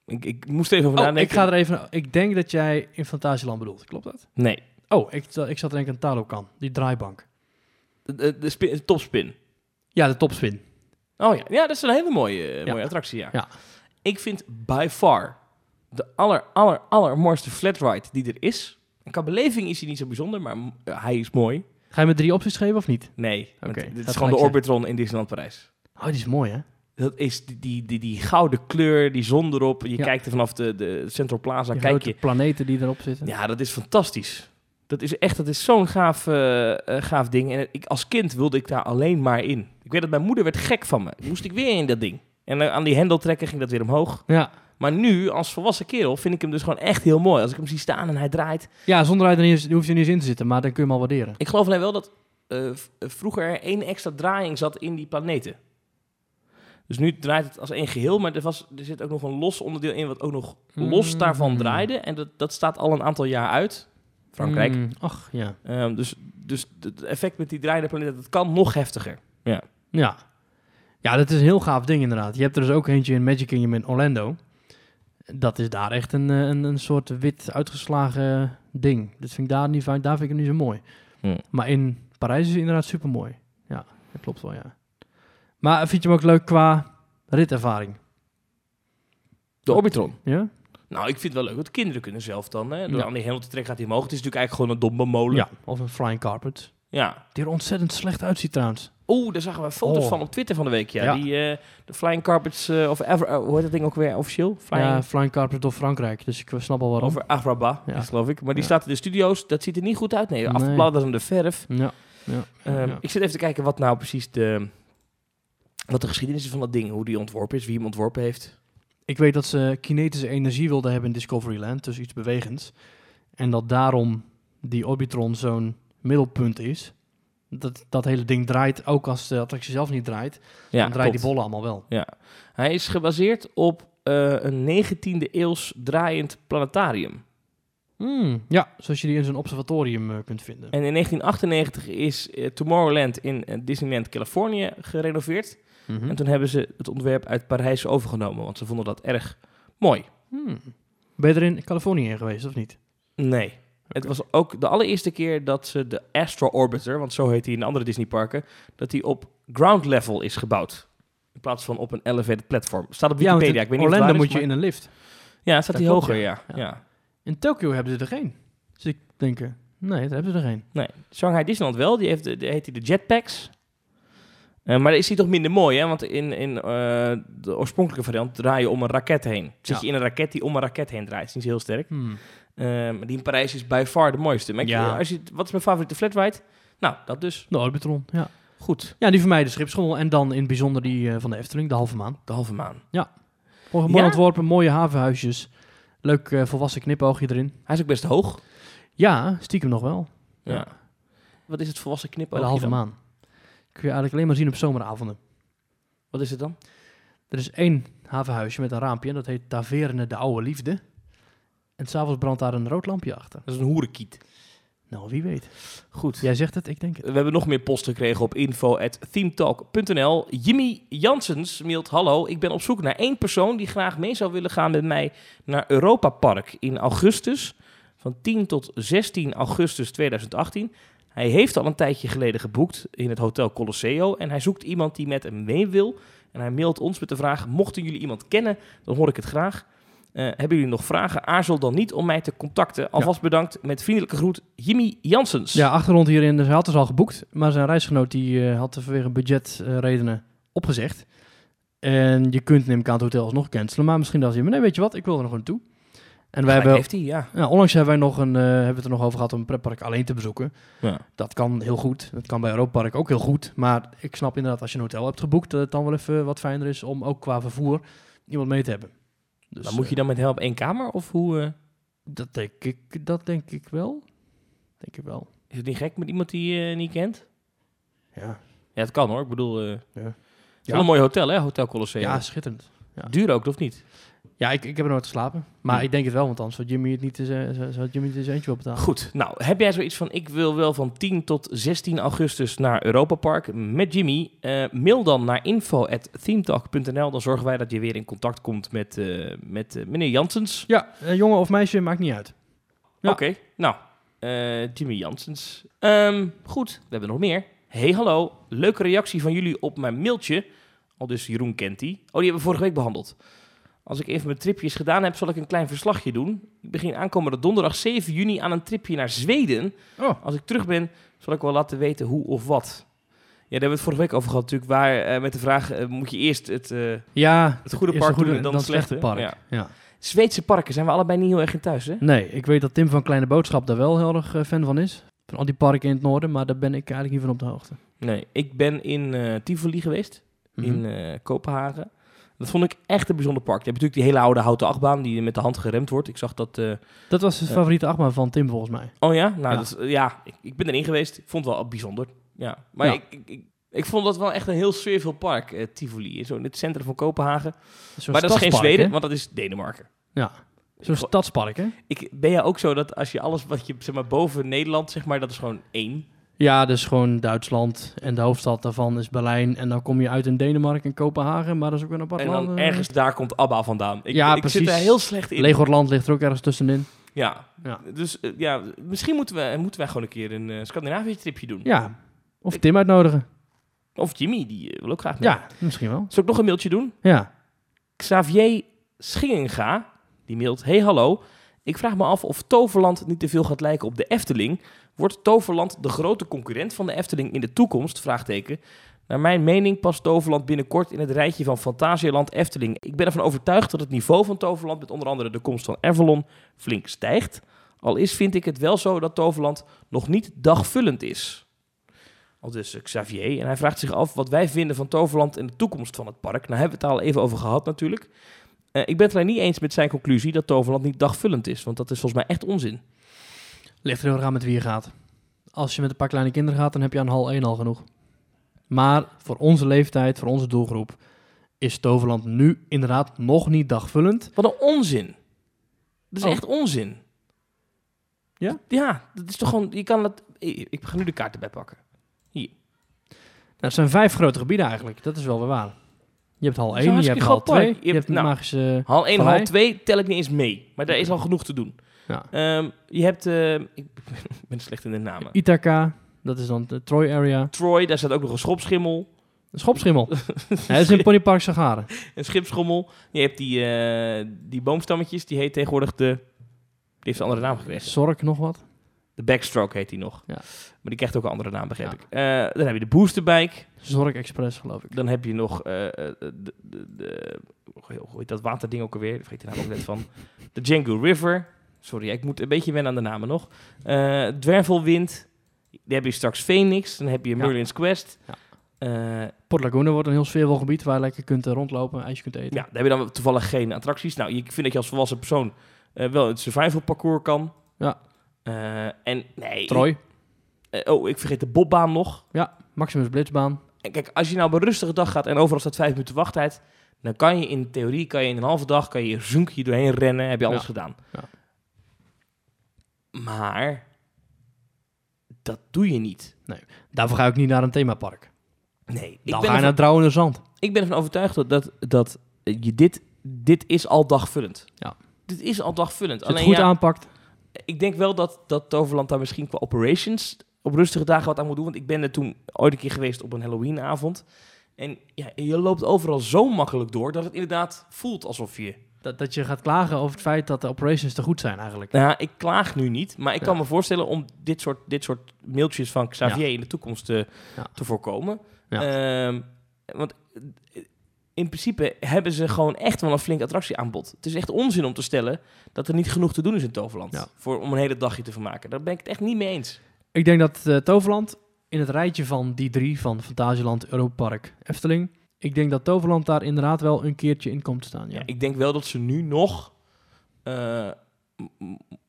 Ik, ik moest even over Oh, nadenken. ik ga er even, ik denk dat jij in Fantasieland bedoelt, klopt dat? Nee. Oh, ik, ik zat denk ik aan Talokan, die draaibank. De, de, de spin- de topspin. Ja, de topspin. Oh ja. ja, dat is een hele mooie, eh, Ja. mooie attractie, ja. Ja. Ik vind by far de aller, aller, allermooiste flat ride die er is. Qua beleving is hij niet zo bijzonder, maar eh, hij is mooi. Ga je me drie opties geven of niet? Nee, Oké, dit is gewoon de Orbitron in Disneyland Parijs. Oh, die is mooi hè? Dat is die, die, die, die gouden kleur, die zon erop. Je Ja. kijkt er vanaf de, de Central Plaza, Die kijk grote je. planeten die erop zitten. Ja, dat is fantastisch. Dat is echt, dat is zo'n gaaf, eh, eh, gaaf ding. En ik, als kind wilde ik daar alleen maar in. Ik weet dat mijn moeder werd gek van me. Moest ik weer in dat ding. En eh, aan die hendel trekken ging dat weer omhoog. Ja. Maar nu, als volwassen kerel, vind ik hem dus gewoon echt heel mooi. Als ik hem zie staan en hij draait. Ja, zonder je er niet, hoef je er niet eens in te zitten, maar dan kun je hem al waarderen. Ik geloof alleen wel dat vroeger er één extra draaiing zat in die planeten. Dus nu draait het als één geheel, maar er, was, er zit ook nog een los onderdeel in wat ook nog los Mm. daarvan draaide. En dat, dat staat al een aantal jaar uit. Frankrijk. Mm, ach, ja. Ehm, dus, dus het effect met die draaiende planeten, dat kan nog heftiger. Ja. Ja, dat is een heel gaaf ding inderdaad. Je hebt er dus ook eentje in Magic Kingdom in Orlando. Dat is daar echt een, eh, een, een soort wit uitgeslagen ding. Dat vind ik daar, niet, fijn- daar vind ik het niet zo mooi. Hm. Maar in Parijs is het inderdaad super mooi. Ja, dat klopt wel, ja. Maar vind je hem ook leuk qua ritervaring? De Orbitron. Ja? Nou, ik vind het wel leuk, want kinderen kunnen zelf dan, hè, door Ja. aan die hendel te trekken gaat hij omhoog. Het is natuurlijk eigenlijk gewoon een domme molen. Ja. Of een flying carpet. ja. Die er ontzettend slecht uitziet trouwens. Oeh, daar zagen we foto's Oh. van op Twitter van de week. Ja, Ja. Die, eh, de Flying Carpets, eh, of ever, eh, hoe heet dat ding ook weer officieel? Flying, Ja, flying carpet door Frankrijk. Dus ik snap al waarom. over Agrabah, Ja. is, geloof ik. Maar die staat in de studio's, dat ziet er niet goed uit. Nee, afbladderende verf. Ja. ja. Ehm, ja. Ik zit even te kijken wat nou precies de, wat de geschiedenis is van dat ding. Hoe die ontworpen is, wie hem ontworpen heeft. Ik weet dat ze kinetische energie wilden hebben in Discoveryland, dus iets bewegends. En dat daarom die Orbitron zo'n middelpunt is. Dat, dat hele ding draait, ook als de attractie zelf niet draait, Ja, dan draaien die bollen allemaal wel. Hij is gebaseerd op eh, een 19e eeuws draaiend planetarium. Hmm, ja, zoals je die in zo'n observatorium eh, kunt vinden. En in 1998 is eh, Tomorrowland in Disneyland Californië gerenoveerd. Mhm. En toen hebben ze het ontwerp uit Parijs overgenomen, want ze vonden dat erg mooi. Hmm. Ben je er in Californië in geweest, of niet? Nee. Het was ook de allereerste keer dat ze de Astro Orbiter, want zo heet hij in de andere Disneyparken, dat die op ground level is gebouwd. In plaats van op een elevated platform. Staat op Ja, want Wikipedia. in ik weet niet of het Orlando waar moet is, je maar- in een lift. Ja, staat klopt, hoger, ja. ja. Ja. ja. In Tokyo hebben ze er geen. Dus ik denk, Nee, daar hebben ze er geen. Nee, Shanghai Disneyland wel. Die, heeft, de- die heet die de Jetpacks. Eh, maar is die toch minder mooi, hè? Want in, in eh, de oorspronkelijke variant draai je om een raket heen. Zit Ja. je in een raket die om een raket heen draait. Is niet heel sterk. Hmm. Eh, maar die in Parijs is by far de mooiste. Maar Ja. als je, wat is mijn favoriete flatride? Nou, dat dus. De Orbitron, ja. Goed. Ja, die van mij de schipschommel. En dan in het bijzonder die eh, van de Efteling, de halve maan. De halve maan. Mooi Ja? ontworpen, mooie havenhuisjes. Leuk volwassen knipoogje erin. Hij is ook best hoog. Ja, stiekem nog wel. Ja. Wat is het volwassen Bij knipoog? de halve maan. Kun je eigenlijk alleen maar zien op zomeravonden. Wat is het dan? Er is één havenhuisje met een raampje en dat heet Taverne de Oude Liefde. En s'avonds brandt daar een rood lampje achter. Dat is een hoerenkiet. Nou, wie weet. Goed. Jij zegt het, ik denk het. We hebben nog meer post gekregen op info.themetalk.nl. Jimmy Janssens mailt... Hallo, ik ben op zoek naar één persoon die graag mee zou willen gaan met mij naar Europa Park in augustus. Van 10 tot 16 augustus 2018. Hij heeft al een tijdje geleden geboekt in het Hotel Colosseo. En hij zoekt iemand die met hem mee wil. En hij mailt ons met de vraag... Mochten jullie iemand kennen, dan hoor ik het graag. Eh, hebben jullie nog vragen? Aarzel dan niet om mij te contacten. Alvast bedankt. Met vriendelijke groet, Jimmy Janssens. Ja, achtergrond hierin. Dus hij had dus al geboekt. Maar zijn reisgenoot die, eh, had er vanwege budgetredenen opgezegd. En je kunt neem ik aan het hotel alsnog cancelen. Maar misschien dacht hij, maar nee, weet je wat, ik wil er nog naartoe. En wij hebben, heeft hij, ja. ja, onlangs hebben wij nog een, eh, hebben we het er nog over gehad om een pretpark alleen te bezoeken. ja. Dat kan heel goed. Dat kan bij Europa Park ook heel goed. Maar ik snap inderdaad als je een hotel hebt geboekt, dat het dan wel even wat fijner is om ook qua vervoer iemand mee te hebben. Dus, Maar moet je dan met hem op één kamer? Of hoe... eh, eh, dat denk ik, dat denk ik wel. Denk ik wel. is het niet gek met iemand die je niet kent? Ja, Ja, het kan hoor. Ik bedoel... eh Ja. een mooi hotel, hè? Hotel Colosseo. ja schitterend. ja. Duur ook, of niet? Ja, ik, ik heb er nooit geslapen. Maar Hm. ik denk het wel, want anders zou Jimmy het niet, eh, zou, Jimmy het eens eentje wil betalen. Goed. Nou, heb jij zoiets van... Ik wil wel van 10 tot 16 augustus naar Europa Park met Jimmy. Eh, mail dan naar info.themetalk.nl. Dan zorgen wij dat je weer in contact komt met, eh, met meneer Janssens. Ja, jongen of meisje, maakt niet uit. Ja. Oké, nou, Jimmy Janssens. Ehm, goed, we hebben nog meer. Hey, hallo. Leuke reactie van jullie op mijn mailtje. Al dus Jeroen kent die. Oh, die hebben we vorige week behandeld. Als ik even mijn tripjes gedaan heb, zal ik een klein verslagje doen. Ik begin aankomende donderdag 7 juni aan een tripje naar Zweden. Oh. Als ik terug ben, zal ik wel laten weten hoe of wat. Ja, daar hebben we het vorige week over gehad natuurlijk. Waar, eh, met de vraag, eh, moet je eerst het, eh, Ja, het goede park doen en dan, het slechte? park. Ja. Ja. Zweedse parken zijn we allebei niet heel erg in thuis, hè? Nee, ik weet dat Tim van Kleine Boodschap daar wel heel erg fan van is. Van al die parken in het noorden, maar daar ben ik eigenlijk niet van op de hoogte. Nee, ik ben in Tivoli geweest. in Mhm. eh, Kopenhagen. Dat vond ik echt een bijzonder park. Je hebt natuurlijk die hele oude houten achtbaan die met de hand geremd wordt. Ik zag dat... eh, Dat was de Ja. favoriete achtbaan van Tim volgens mij. Oh ja? Nou, Ja. Dat is- ja ik, ik ben erin geweest. Ik vond het wel bijzonder. Ja. Maar Ja. Ik, ik, ik, ik vond dat wel echt een heel sfeervol park, eh, Tivoli. Zo in het centrum van Kopenhagen. Maar dat is geen Zweden, hè? want dat is Denemarken. Ja, zo'n stadspark, hè? Ik, ben jij ook zo dat als je alles wat je zeg maar boven Nederland, zeg maar, dat is gewoon één. Ja, dus gewoon Duitsland en de hoofdstad daarvan is Berlijn. En dan kom je uit in Denemarken en Kopenhagen, maar dat is ook een apart En dan land. eh. ergens daar komt ABBA vandaan. Ik, Ja, ik zit precies. daar heel slecht in. Legoland ligt er ook ergens tussenin. Ja. Ja. Dus eh, ja, misschien moeten, we, moeten wij gewoon een keer een eh Scandinavisch tripje doen. Ja, of Tim uitnodigen. Of Jimmy, die wil ook graag mee. Ja, misschien wel. Zal ik nog een mailtje doen? Ja. Xavier Schingenga, die mailt... Hey, hallo. Ik vraag me af of Toverland niet te veel gaat lijken op de Efteling. Wordt Toverland de grote concurrent van de Efteling in de toekomst? Vraagteken. Naar mijn mening past Toverland binnenkort in het rijtje van Fantasieland Efteling. Ik ben ervan overtuigd dat het niveau van Toverland met onder andere de komst van Avalon flink stijgt. Al is, vind ik het wel zo dat Toverland nog niet dagvullend is. Al dus Xavier. En hij vraagt zich af wat wij vinden van Toverland en de toekomst van het park. Nou hebben we het al even over gehad natuurlijk. Eh, ik ben het alleen niet eens met zijn conclusie dat Toverland niet dagvullend is. Want dat is volgens mij echt onzin. Ligt er heel erg aan met wie je gaat. Als je met een paar kleine kinderen gaat, dan heb je aan hal 1 al genoeg. Maar voor onze leeftijd, voor onze doelgroep, is Toverland nu inderdaad nog niet dagvullend. Wat een onzin. Dat is Oh. echt onzin. Ja? Ja, dat is toch gewoon... Je kan het... Ik ga nu de kaart erbij pakken. Nou, het zijn vijf grote gebieden eigenlijk. Dat is wel weer waar. Je hebt hal Dat is 1, een je hebt hal groot 2, park. je, Je hebt nou, magische... Hal 1 en hal 2 tel ik niet eens mee. Maar daar is al genoeg te doen. Ja. Ehm, je hebt... eh, ik <laughs> ben slecht in de namen. Ithaca, dat is dan de Troy area. Troy, daar staat ook nog een schopschimmel. Een schopschimmel. <laughs> ja, dat is in Ponypark Sagaren. Een schipschommel. Je hebt die, eh, die boomstammetjes. Die heet tegenwoordig de... Die heeft een andere naam gekregen. Zork nog wat. De backstroke heet die nog. Ja. Maar die krijgt ook een andere naam, begreep Ja. ik. Eh, dan heb je de boosterbike. Zorg Express, geloof ik. Dan heb je nog eh, eh, de, de, de, hoe dat waterding ook alweer? Vergeet de naam ook net van. De Django River. Sorry, ik moet een beetje wennen aan de namen nog. Dwervelwind. Dan heb je straks Phoenix. Dan heb je Ja. Merlin's Quest. Ja. Eh, Port Laguna wordt een heel sfeervol gebied waar je lekker kunt rondlopen, ijsje kunt eten. ja, daar heb je dan toevallig geen attracties. Nou, ik vind dat je als volwassen persoon wel het survival parcours kan. Ja. Eh, en nee. Troy, eh, oh, ik vergeet de bobbaan nog. Maximus Blitzbaan. En kijk, als je nou op een rustige dag gaat en overal staat vijf minuten wachttijd, dan kan je in theorie, kan je in een halve dag, kan je hier doorheen rennen, heb je alles Ja. gedaan. Ja. Maar dat doe je niet. Daarvoor ga ik niet naar een themapark. Nee, ik Dan ben, ga je naar ervan, Drouwende Zand. ik ben ervan overtuigd dat, dat, dat je dit, dit is al dagvullend. Ja. Dit is al dagvullend. Als je het goed ja, aanpakt. Ik denk wel dat, dat Toverland daar misschien qua operations op rustige dagen wat aan moet doen. Want ik ben er toen ooit een keer geweest op een Halloweenavond. En ja, je loopt overal zo makkelijk door dat het inderdaad voelt alsof je... Dat, dat je gaat klagen over het feit dat de operations te goed zijn eigenlijk. Nou, ja, ik klaag nu niet, maar ik Ja. kan me voorstellen om dit soort, dit soort mailtjes van Xavier in de toekomst te, Ja. te voorkomen. Ehm, want eh, in principe hebben ze gewoon echt wel een flink attractieaanbod. Het is echt onzin om te stellen dat er niet genoeg te doen is in Toverland. Ja. Voor, om een hele dagje te vermaken. Daar ben ik het echt niet mee eens. Ik denk dat eh, Toverland in het rijtje van die drie, van Fantasieland, Europa Park, Efteling. Ik denk dat Toverland daar inderdaad wel een keertje in komt te staan. Ja. Ja, ik denk wel dat ze nu nog, eh,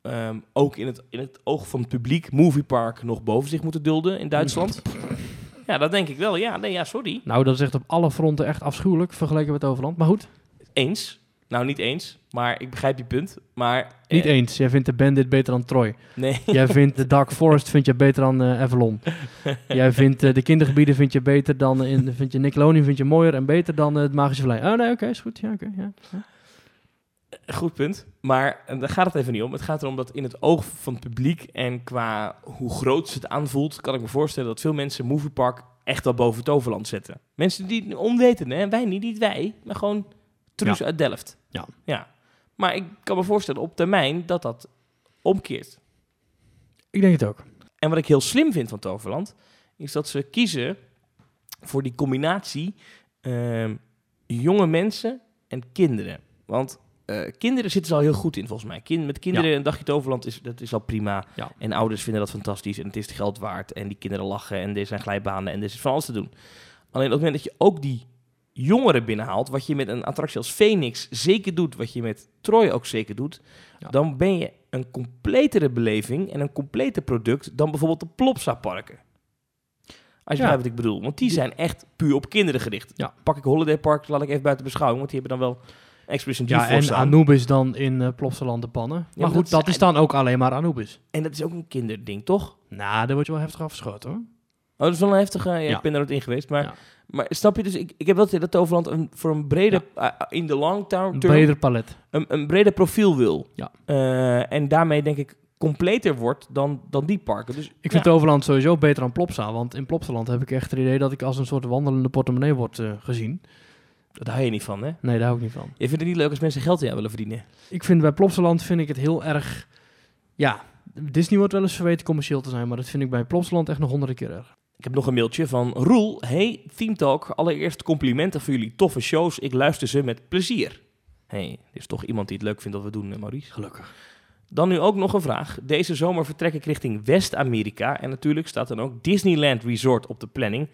ehm, ook in het, in het oog van het publiek, Moviepark nog boven zich moeten dulden in Duitsland. <laughs> ja, dat denk ik wel. Ja, nee, ja, sorry. Nou, dat is echt op alle fronten echt afschuwelijk vergeleken met Toverland. Maar goed, Eens. Nou, niet eens, maar ik begrijp je punt. Maar, niet eh, eens. Jij vindt de Bandit beter dan Troy. Nee. <laughs> Jij vindt de Dark Forest vind je beter dan eh, Avalon. <laughs> Jij vindt eh, de kindergebieden vind je beter dan in vind je Nickelodeon vind je mooier en beter dan het Magische Vallei. Oh nee, oké, is goed. Ja, oké. ja. Goed punt. Maar daar gaat het even niet om. Het gaat erom dat in het oog van het publiek en qua hoe groot ze het aanvoelt, kan ik me voorstellen dat veel mensen Moviepark echt wel boven Toverland zetten. Mensen die het onweten, hè? wij niet, niet wij, maar gewoon Truus uit Delft. Ja. ja. Maar ik kan me voorstellen op termijn dat dat omkeert. Ik denk het ook. En wat ik heel slim vind van Toverland, is dat ze kiezen voor die combinatie ehm, jonge mensen en kinderen. Want eh, kinderen zitten ze al heel goed in, volgens mij. Kind, met kinderen een dagje Toverland is, dat is al prima. Ja. En ouders vinden dat fantastisch en het is het geld waard. En die kinderen lachen en er zijn glijbanen en er is van alles te doen. Alleen op het moment dat je ook die jongeren binnenhaalt, wat je met een attractie als Phoenix zeker doet, wat je met Troy ook zeker doet, Ja. dan ben je een completere beleving en een completer product dan bijvoorbeeld de Plopsa-parken. Als je Ja. begrijpt wat ik bedoel. Want die zijn echt puur op kinderen gericht. Ja. Pak ik Holiday Park, laat ik even buiten beschouwing, want die hebben dan wel Expedition Ja, en aan. Anubis dan in uh, Plopsaland de pannen. maar maar goed, dat dat, is dan ook alleen maar Anubis. En dat is ook een kinderding, toch? Nou, daar word je wel heftig afgeschoten hoor. Oh, dat is wel een heftige... Ja, Ja. Ik ben er nooit in geweest, maar... Ja. Maar snap je dus, ik, ik heb wel dat Toverland een, voor een breder, uh, in de long term, Een breder palet. een, een breder profiel wil. Ja. Uh, en daarmee denk ik completer wordt dan, dan die parken. Dus, Ik vind ja. Toverland sowieso beter dan Plopsa. Want in Plopsaland heb ik echt het idee dat ik als een soort wandelende portemonnee word uh, gezien. Daar hou je niet van, hè? Nee, daar hou ik niet van. Je vindt het niet leuk als mensen geld in jou willen verdienen? Ik vind bij Plopsaland vind ik het heel erg... Ja, Disney wordt wel eens verweten commercieel te zijn. Maar dat vind ik bij Plopsaland echt nog honderden keer erg. Ik heb nog een mailtje van Roel. Hey, Team Talk. Allereerst complimenten voor jullie toffe shows. Ik luister ze met plezier. hey, er is toch iemand die het leuk vindt dat we doen, Maurice? Gelukkig. Dan nu ook nog een vraag. Deze zomer vertrek ik richting West-Amerika. En natuurlijk staat dan ook Disneyland Resort op de planning.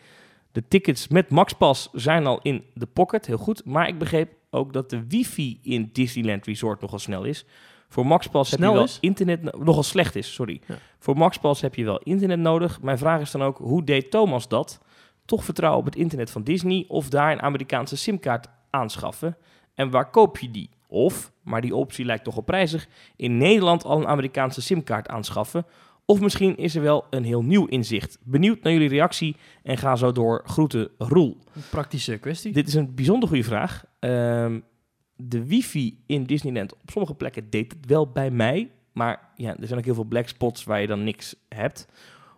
De tickets met MaxPass zijn al in de pocket, heel goed. Maar ik begreep ook dat de wifi in Disneyland Resort nogal snel is. Voor MaxPass heb je wel is? internet... no- Nogal slecht is, sorry. Ja. Voor MaxPass heb je wel internet nodig. Mijn vraag is dan ook, hoe deed Thomas dat? Toch vertrouwen op het internet van Disney of daar een Amerikaanse simkaart aanschaffen? En waar koop je die? Of, maar die optie lijkt toch op prijzig, in Nederland al een Amerikaanse simkaart aanschaffen? Of misschien is er wel een heel nieuw inzicht. Benieuwd naar jullie reactie en ga zo door. Groeten, Roel. Een praktische kwestie. Dit is een bijzonder goede vraag. Ehm, de wifi in Disneyland, op sommige plekken deed het wel bij mij. Maar ja, er zijn ook heel veel black spots waar je dan niks hebt.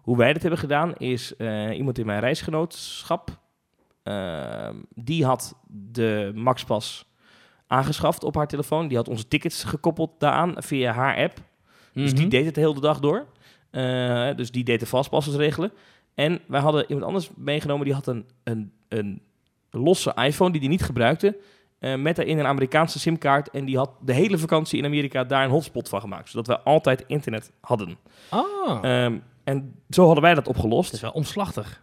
Hoe wij dit hebben gedaan is eh, iemand in mijn reisgenootschap. ehm, die had de MaxPass aangeschaft op haar telefoon. Die had onze tickets gekoppeld daaraan via haar app. Dus die Mhm. deed het de hele dag door. Eh, dus die deed de fastpassers regelen. En wij hadden iemand anders meegenomen, die had een, een, een losse iPhone die hij niet gebruikte. eh, met daarin een Amerikaanse simkaart. En die had de hele vakantie in Amerika daar een hotspot van gemaakt. Zodat we altijd internet hadden. Ah, Ehm, en zo hadden wij dat dat opgelost. is wel omslachtig.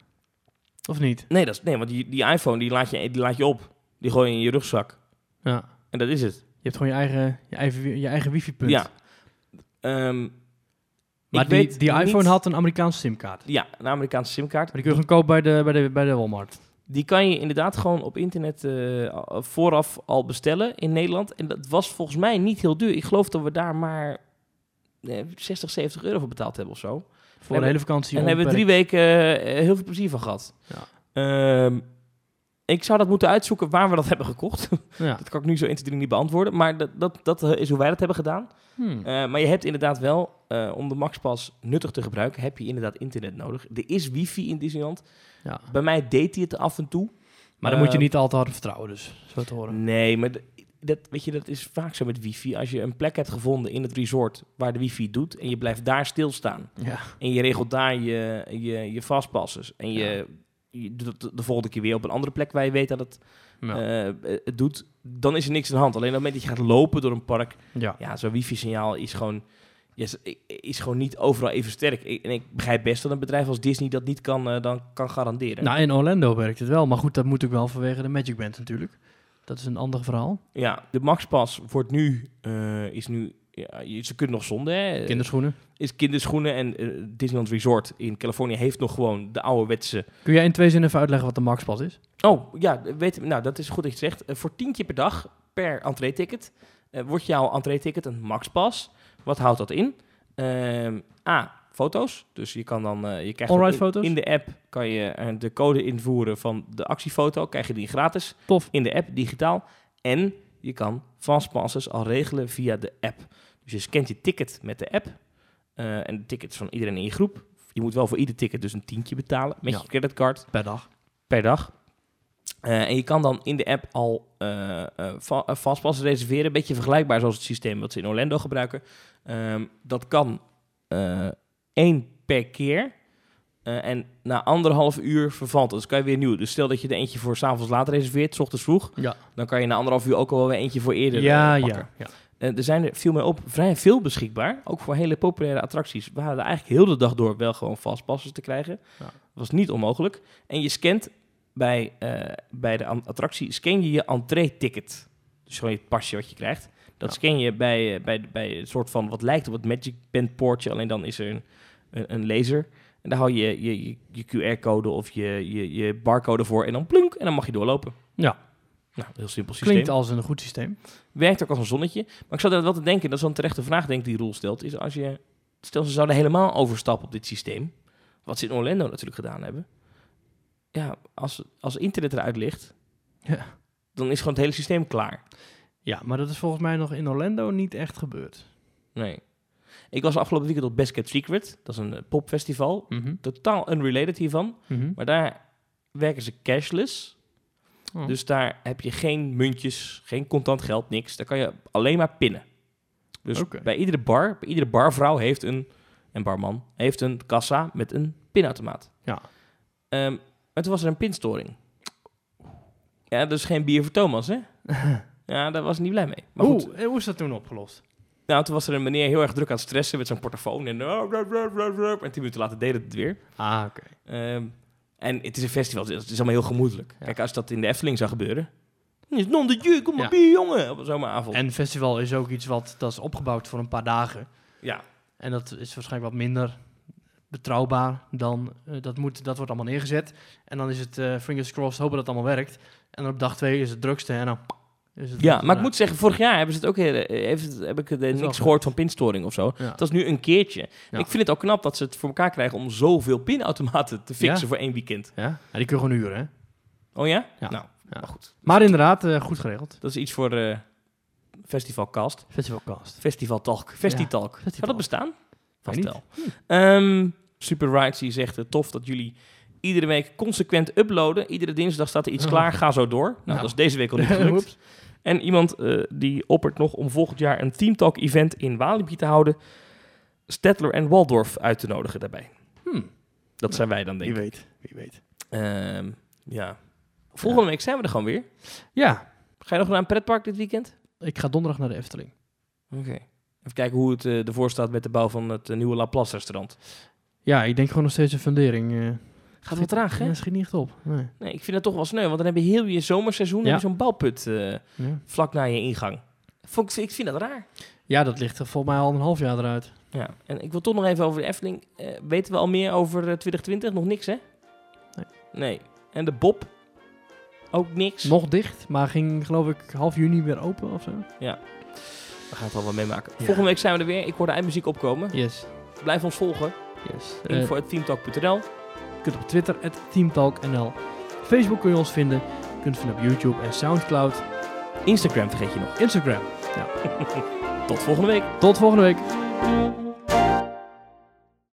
Of niet? Nee, dat is, nee want die, die iPhone die laat, je, die laat je op. Die gooi je in je rugzak. Ja. En dat is het. Je hebt gewoon je eigen, je eigen, je eigen wifi-punt. Ja. Ehm, Maar ik die, weet die iPhone niet- had een Amerikaanse simkaart. Maar Ja, een Amerikaanse simkaart. die kun je gewoon kopen bij de, bij de, bij de Walmart. Die kan je inderdaad gewoon op internet eh, vooraf al bestellen in Nederland. En dat was volgens mij niet heel duur. Ik geloof dat we daar maar eh, 60, 70 euro voor betaald hebben of zo. Voor En de hele vakantie. en hebben we drie weken eh, heel veel plezier van gehad. Ja. Ehm, ik zou dat moeten uitzoeken waar we dat <laughs> hebben gekocht. Ja. dat kan ik nu zo 1, 2, 3 niet beantwoorden. Maar dat, dat, dat eh, is hoe wij dat hebben gedaan. Hmm. Eh, maar je hebt inderdaad wel, eh, om de MaxPass nuttig te gebruiken, heb je inderdaad internet nodig. Er is wifi in Disneyland. ja. Bij mij deed hij het af en toe. Maar dan moet je Eh, niet al te vertrouwen, dus. Zo te horen. Nee, maar dat, weet je, dat is vaak zo met wifi. Als je een plek hebt gevonden in het resort waar de wifi doet en je blijft daar stilstaan Ja. en je regelt daar je, je, je fastpasses en je, je doet het de volgende keer weer op een andere plek waar je weet dat het, Ja. eh, het doet, dan is er niks aan de hand. Alleen op het moment dat je gaat lopen door een park, ja. ja, zo'n wifi-signaal is gewoon, is, is gewoon niet overal even sterk. Ik- En ik begrijp best dat een bedrijf als Disney dat niet kan, eh, dan kan garanderen. Nou, in Orlando werkt het wel. Maar goed, dat moet ook wel vanwege de Magic Band natuurlijk. Dat is een ander verhaal. Ja, de MaxPass wordt nu, eh, is nu, ja, ze kunnen nog zonder, hè. Kinderschoenen. Is kinderschoenen en eh, Disneyland Resort in Californië heeft nog gewoon de ouderwetse... Kun jij in twee zinnen even uitleggen wat de Maxpas is? Oh, ja, weet, nou dat is goed dat je het zegt. Eh, voor tien keer per dag per entree-ticket eh, wordt jouw entree-ticket een MaxPass. Wat houdt dat in? Ehm, A, foto's. Dus je kan dan, je krijgt in, foto's? in de app kan je de code invoeren van de actiefoto. Krijg je die gratis. Tof. In de app, digitaal. En je kan fastpasses al regelen via de app. Dus je scant je ticket met de app. eh, en de tickets van iedereen in je groep. Je moet wel voor ieder ticket dus een tientje betalen met Ja. je creditcard Per dag. per dag. Eh, en je kan dan in de app al va- fastpassen reserveren. Een beetje vergelijkbaar zoals het systeem wat ze in Orlando gebruiken. Ehm, dat kan één per keer. Eh, en na anderhalf uur vervalt het. Dus kan je weer nieuw. Dus stel dat je er eentje voor s'avonds laat reserveert, s ochtends vroeg. Ja. Dan kan je na anderhalf uur ook al wel weer eentje voor eerder Ja, eh, pakken. ja. ja. Eh, er zijn er veel meer op, vrij veel beschikbaar. Ook voor hele populaire attracties. We hadden eigenlijk heel de dag door wel gewoon fastpassen te krijgen. Ja. Dat was niet onmogelijk. En je scant bij, bij de attractie, scan je je entree-ticket. Dus gewoon het pasje wat je krijgt. Dat Ja. scan je bij, bij, bij een soort van wat lijkt op het Magic Band poortje. Alleen dan is er een, een, een laser. En daar hou je je, je, je QR-code of je, je, je barcode voor. En dan plunk. En dan mag je doorlopen. Ja. Nou, heel simpel systeem. Klinkt als een goed systeem. Werkt ook als een zonnetje. Maar ik zat er wel te denken, dat is wel een terechte vraag, denk ik, die Roel stelt. Is als je, stel ze zouden helemaal overstappen op dit systeem. Wat ze in Orlando natuurlijk gedaan hebben. Ja, als, als internet eruit ligt, Ja. dan is gewoon het hele systeem klaar. Ja, maar dat is volgens mij nog in Orlando niet echt gebeurd. Nee. Ik was afgelopen weekend op Best Kept Secret. Dat is een eh, popfestival. Mhm. Totaal unrelated hiervan. Mhm. Maar daar werken ze cashless. Oh. Dus daar heb je geen muntjes, geen contant geld, niks. Daar kan je alleen maar pinnen. Dus bij iedere bar, bij iedere barvrouw heeft een, en barman, heeft een kassa met een pinautomaat. Ja. Ehm, maar toen was er een pinstoring. Ja, dus geen bier voor Thomas, hè? <laughs> ja, daar was hij niet blij mee. Maar Hoe, eh, hoe is dat toen opgelost? Nou, toen was er een meneer heel erg druk aan het stressen met zijn portofoon. En, oh, en tien minuten later deed het weer. Ah, oké. Ehm, en het is een festival, dus het is allemaal heel gemoedelijk. Ja. Kijk, als dat in de Efteling zou gebeuren... Is non de jeu, kom maar Ja. bier, jongen! Op een zomeravond. En festival is ook iets wat dat is opgebouwd voor een paar dagen. ja, En dat is waarschijnlijk wat minder betrouwbaar dan... eh, dat, moet, dat wordt allemaal neergezet. En dan is het eh fingers crossed, hopen dat het allemaal werkt. En dan op dag twee is het drukste en dan... Het ja, maar ik moet zeggen, vorig jaar hebben ze het ook eh, heeft het, heb ik er wel niks gehoord van pinstoring of zo. Ja. Dat is nu een keertje. Ja. Ik vind het ook knap dat ze het voor elkaar krijgen om zoveel pinautomaten te fixen Ja. voor één weekend. Ja? ja, die kun je gewoon huren, hè? Oh ja? Nou, maar goed. Maar inderdaad, eh, goed geregeld. Dat is iets voor eh Festivalcast. Festivalcast. Festival Talk. Festitalk. Festival. dat bestaan? Vast wel. Ehm, Super Rights die zegt, eh, tof dat jullie iedere week consequent uploaden. Iedere dinsdag staat er iets Oh. <laughs> klaar, ga zo door. Nou, Nou. dat is deze week al niet <laughs> gelukt. En iemand eh, die oppert nog om volgend jaar een Team Talk event in Walibi te houden. Stedtler en Waldorf uit te nodigen daarbij. Hmm. Dat zijn wij dan, denk Wie ik. weet, wie weet. Ehm, ja. Volgende week zijn we er gewoon weer. Ja, Ga je nog naar een pretpark dit weekend? ik ga donderdag naar de Efteling. Oké. Even kijken hoe het eh, ervoor staat met de bouw van het eh, nieuwe Laplace restaurant. Ja, ik denk gewoon nog steeds een fundering. Eh Gaat wat traag, hè? Ja, schiet niet echt op. Nee. Nee, ik vind dat toch wel sneu, want dan heb je heel je zomerseizoen Ja. je zo'n bouwput eh, Ja. vlak na je ingang. Vond ik, ik vind dat raar. ja, dat ligt er volgens mij al een half jaar eruit. Ja, en ik wil toch nog even over de Efteling. Eh, weten we al meer over eh, 2020? Nog niks, hè? Nee. Nee. En de Bob? Ook niks? Nog dicht, maar ging geloof ik half juni weer open of zo. We gaan het wel wat meemaken. Ja. Volgende week zijn we er weer. Ik hoor de eindmuziek opkomen. Yes. Blijf ons volgen. yes. Eh, Info.teamtalk.nl je kunt op Twitter, teamtalknl. Facebook kun je ons vinden. Je kunt vinden op YouTube en Soundcloud. Instagram vergeet je nog. Instagram. <laughs> Tot volgende week. Tot volgende week.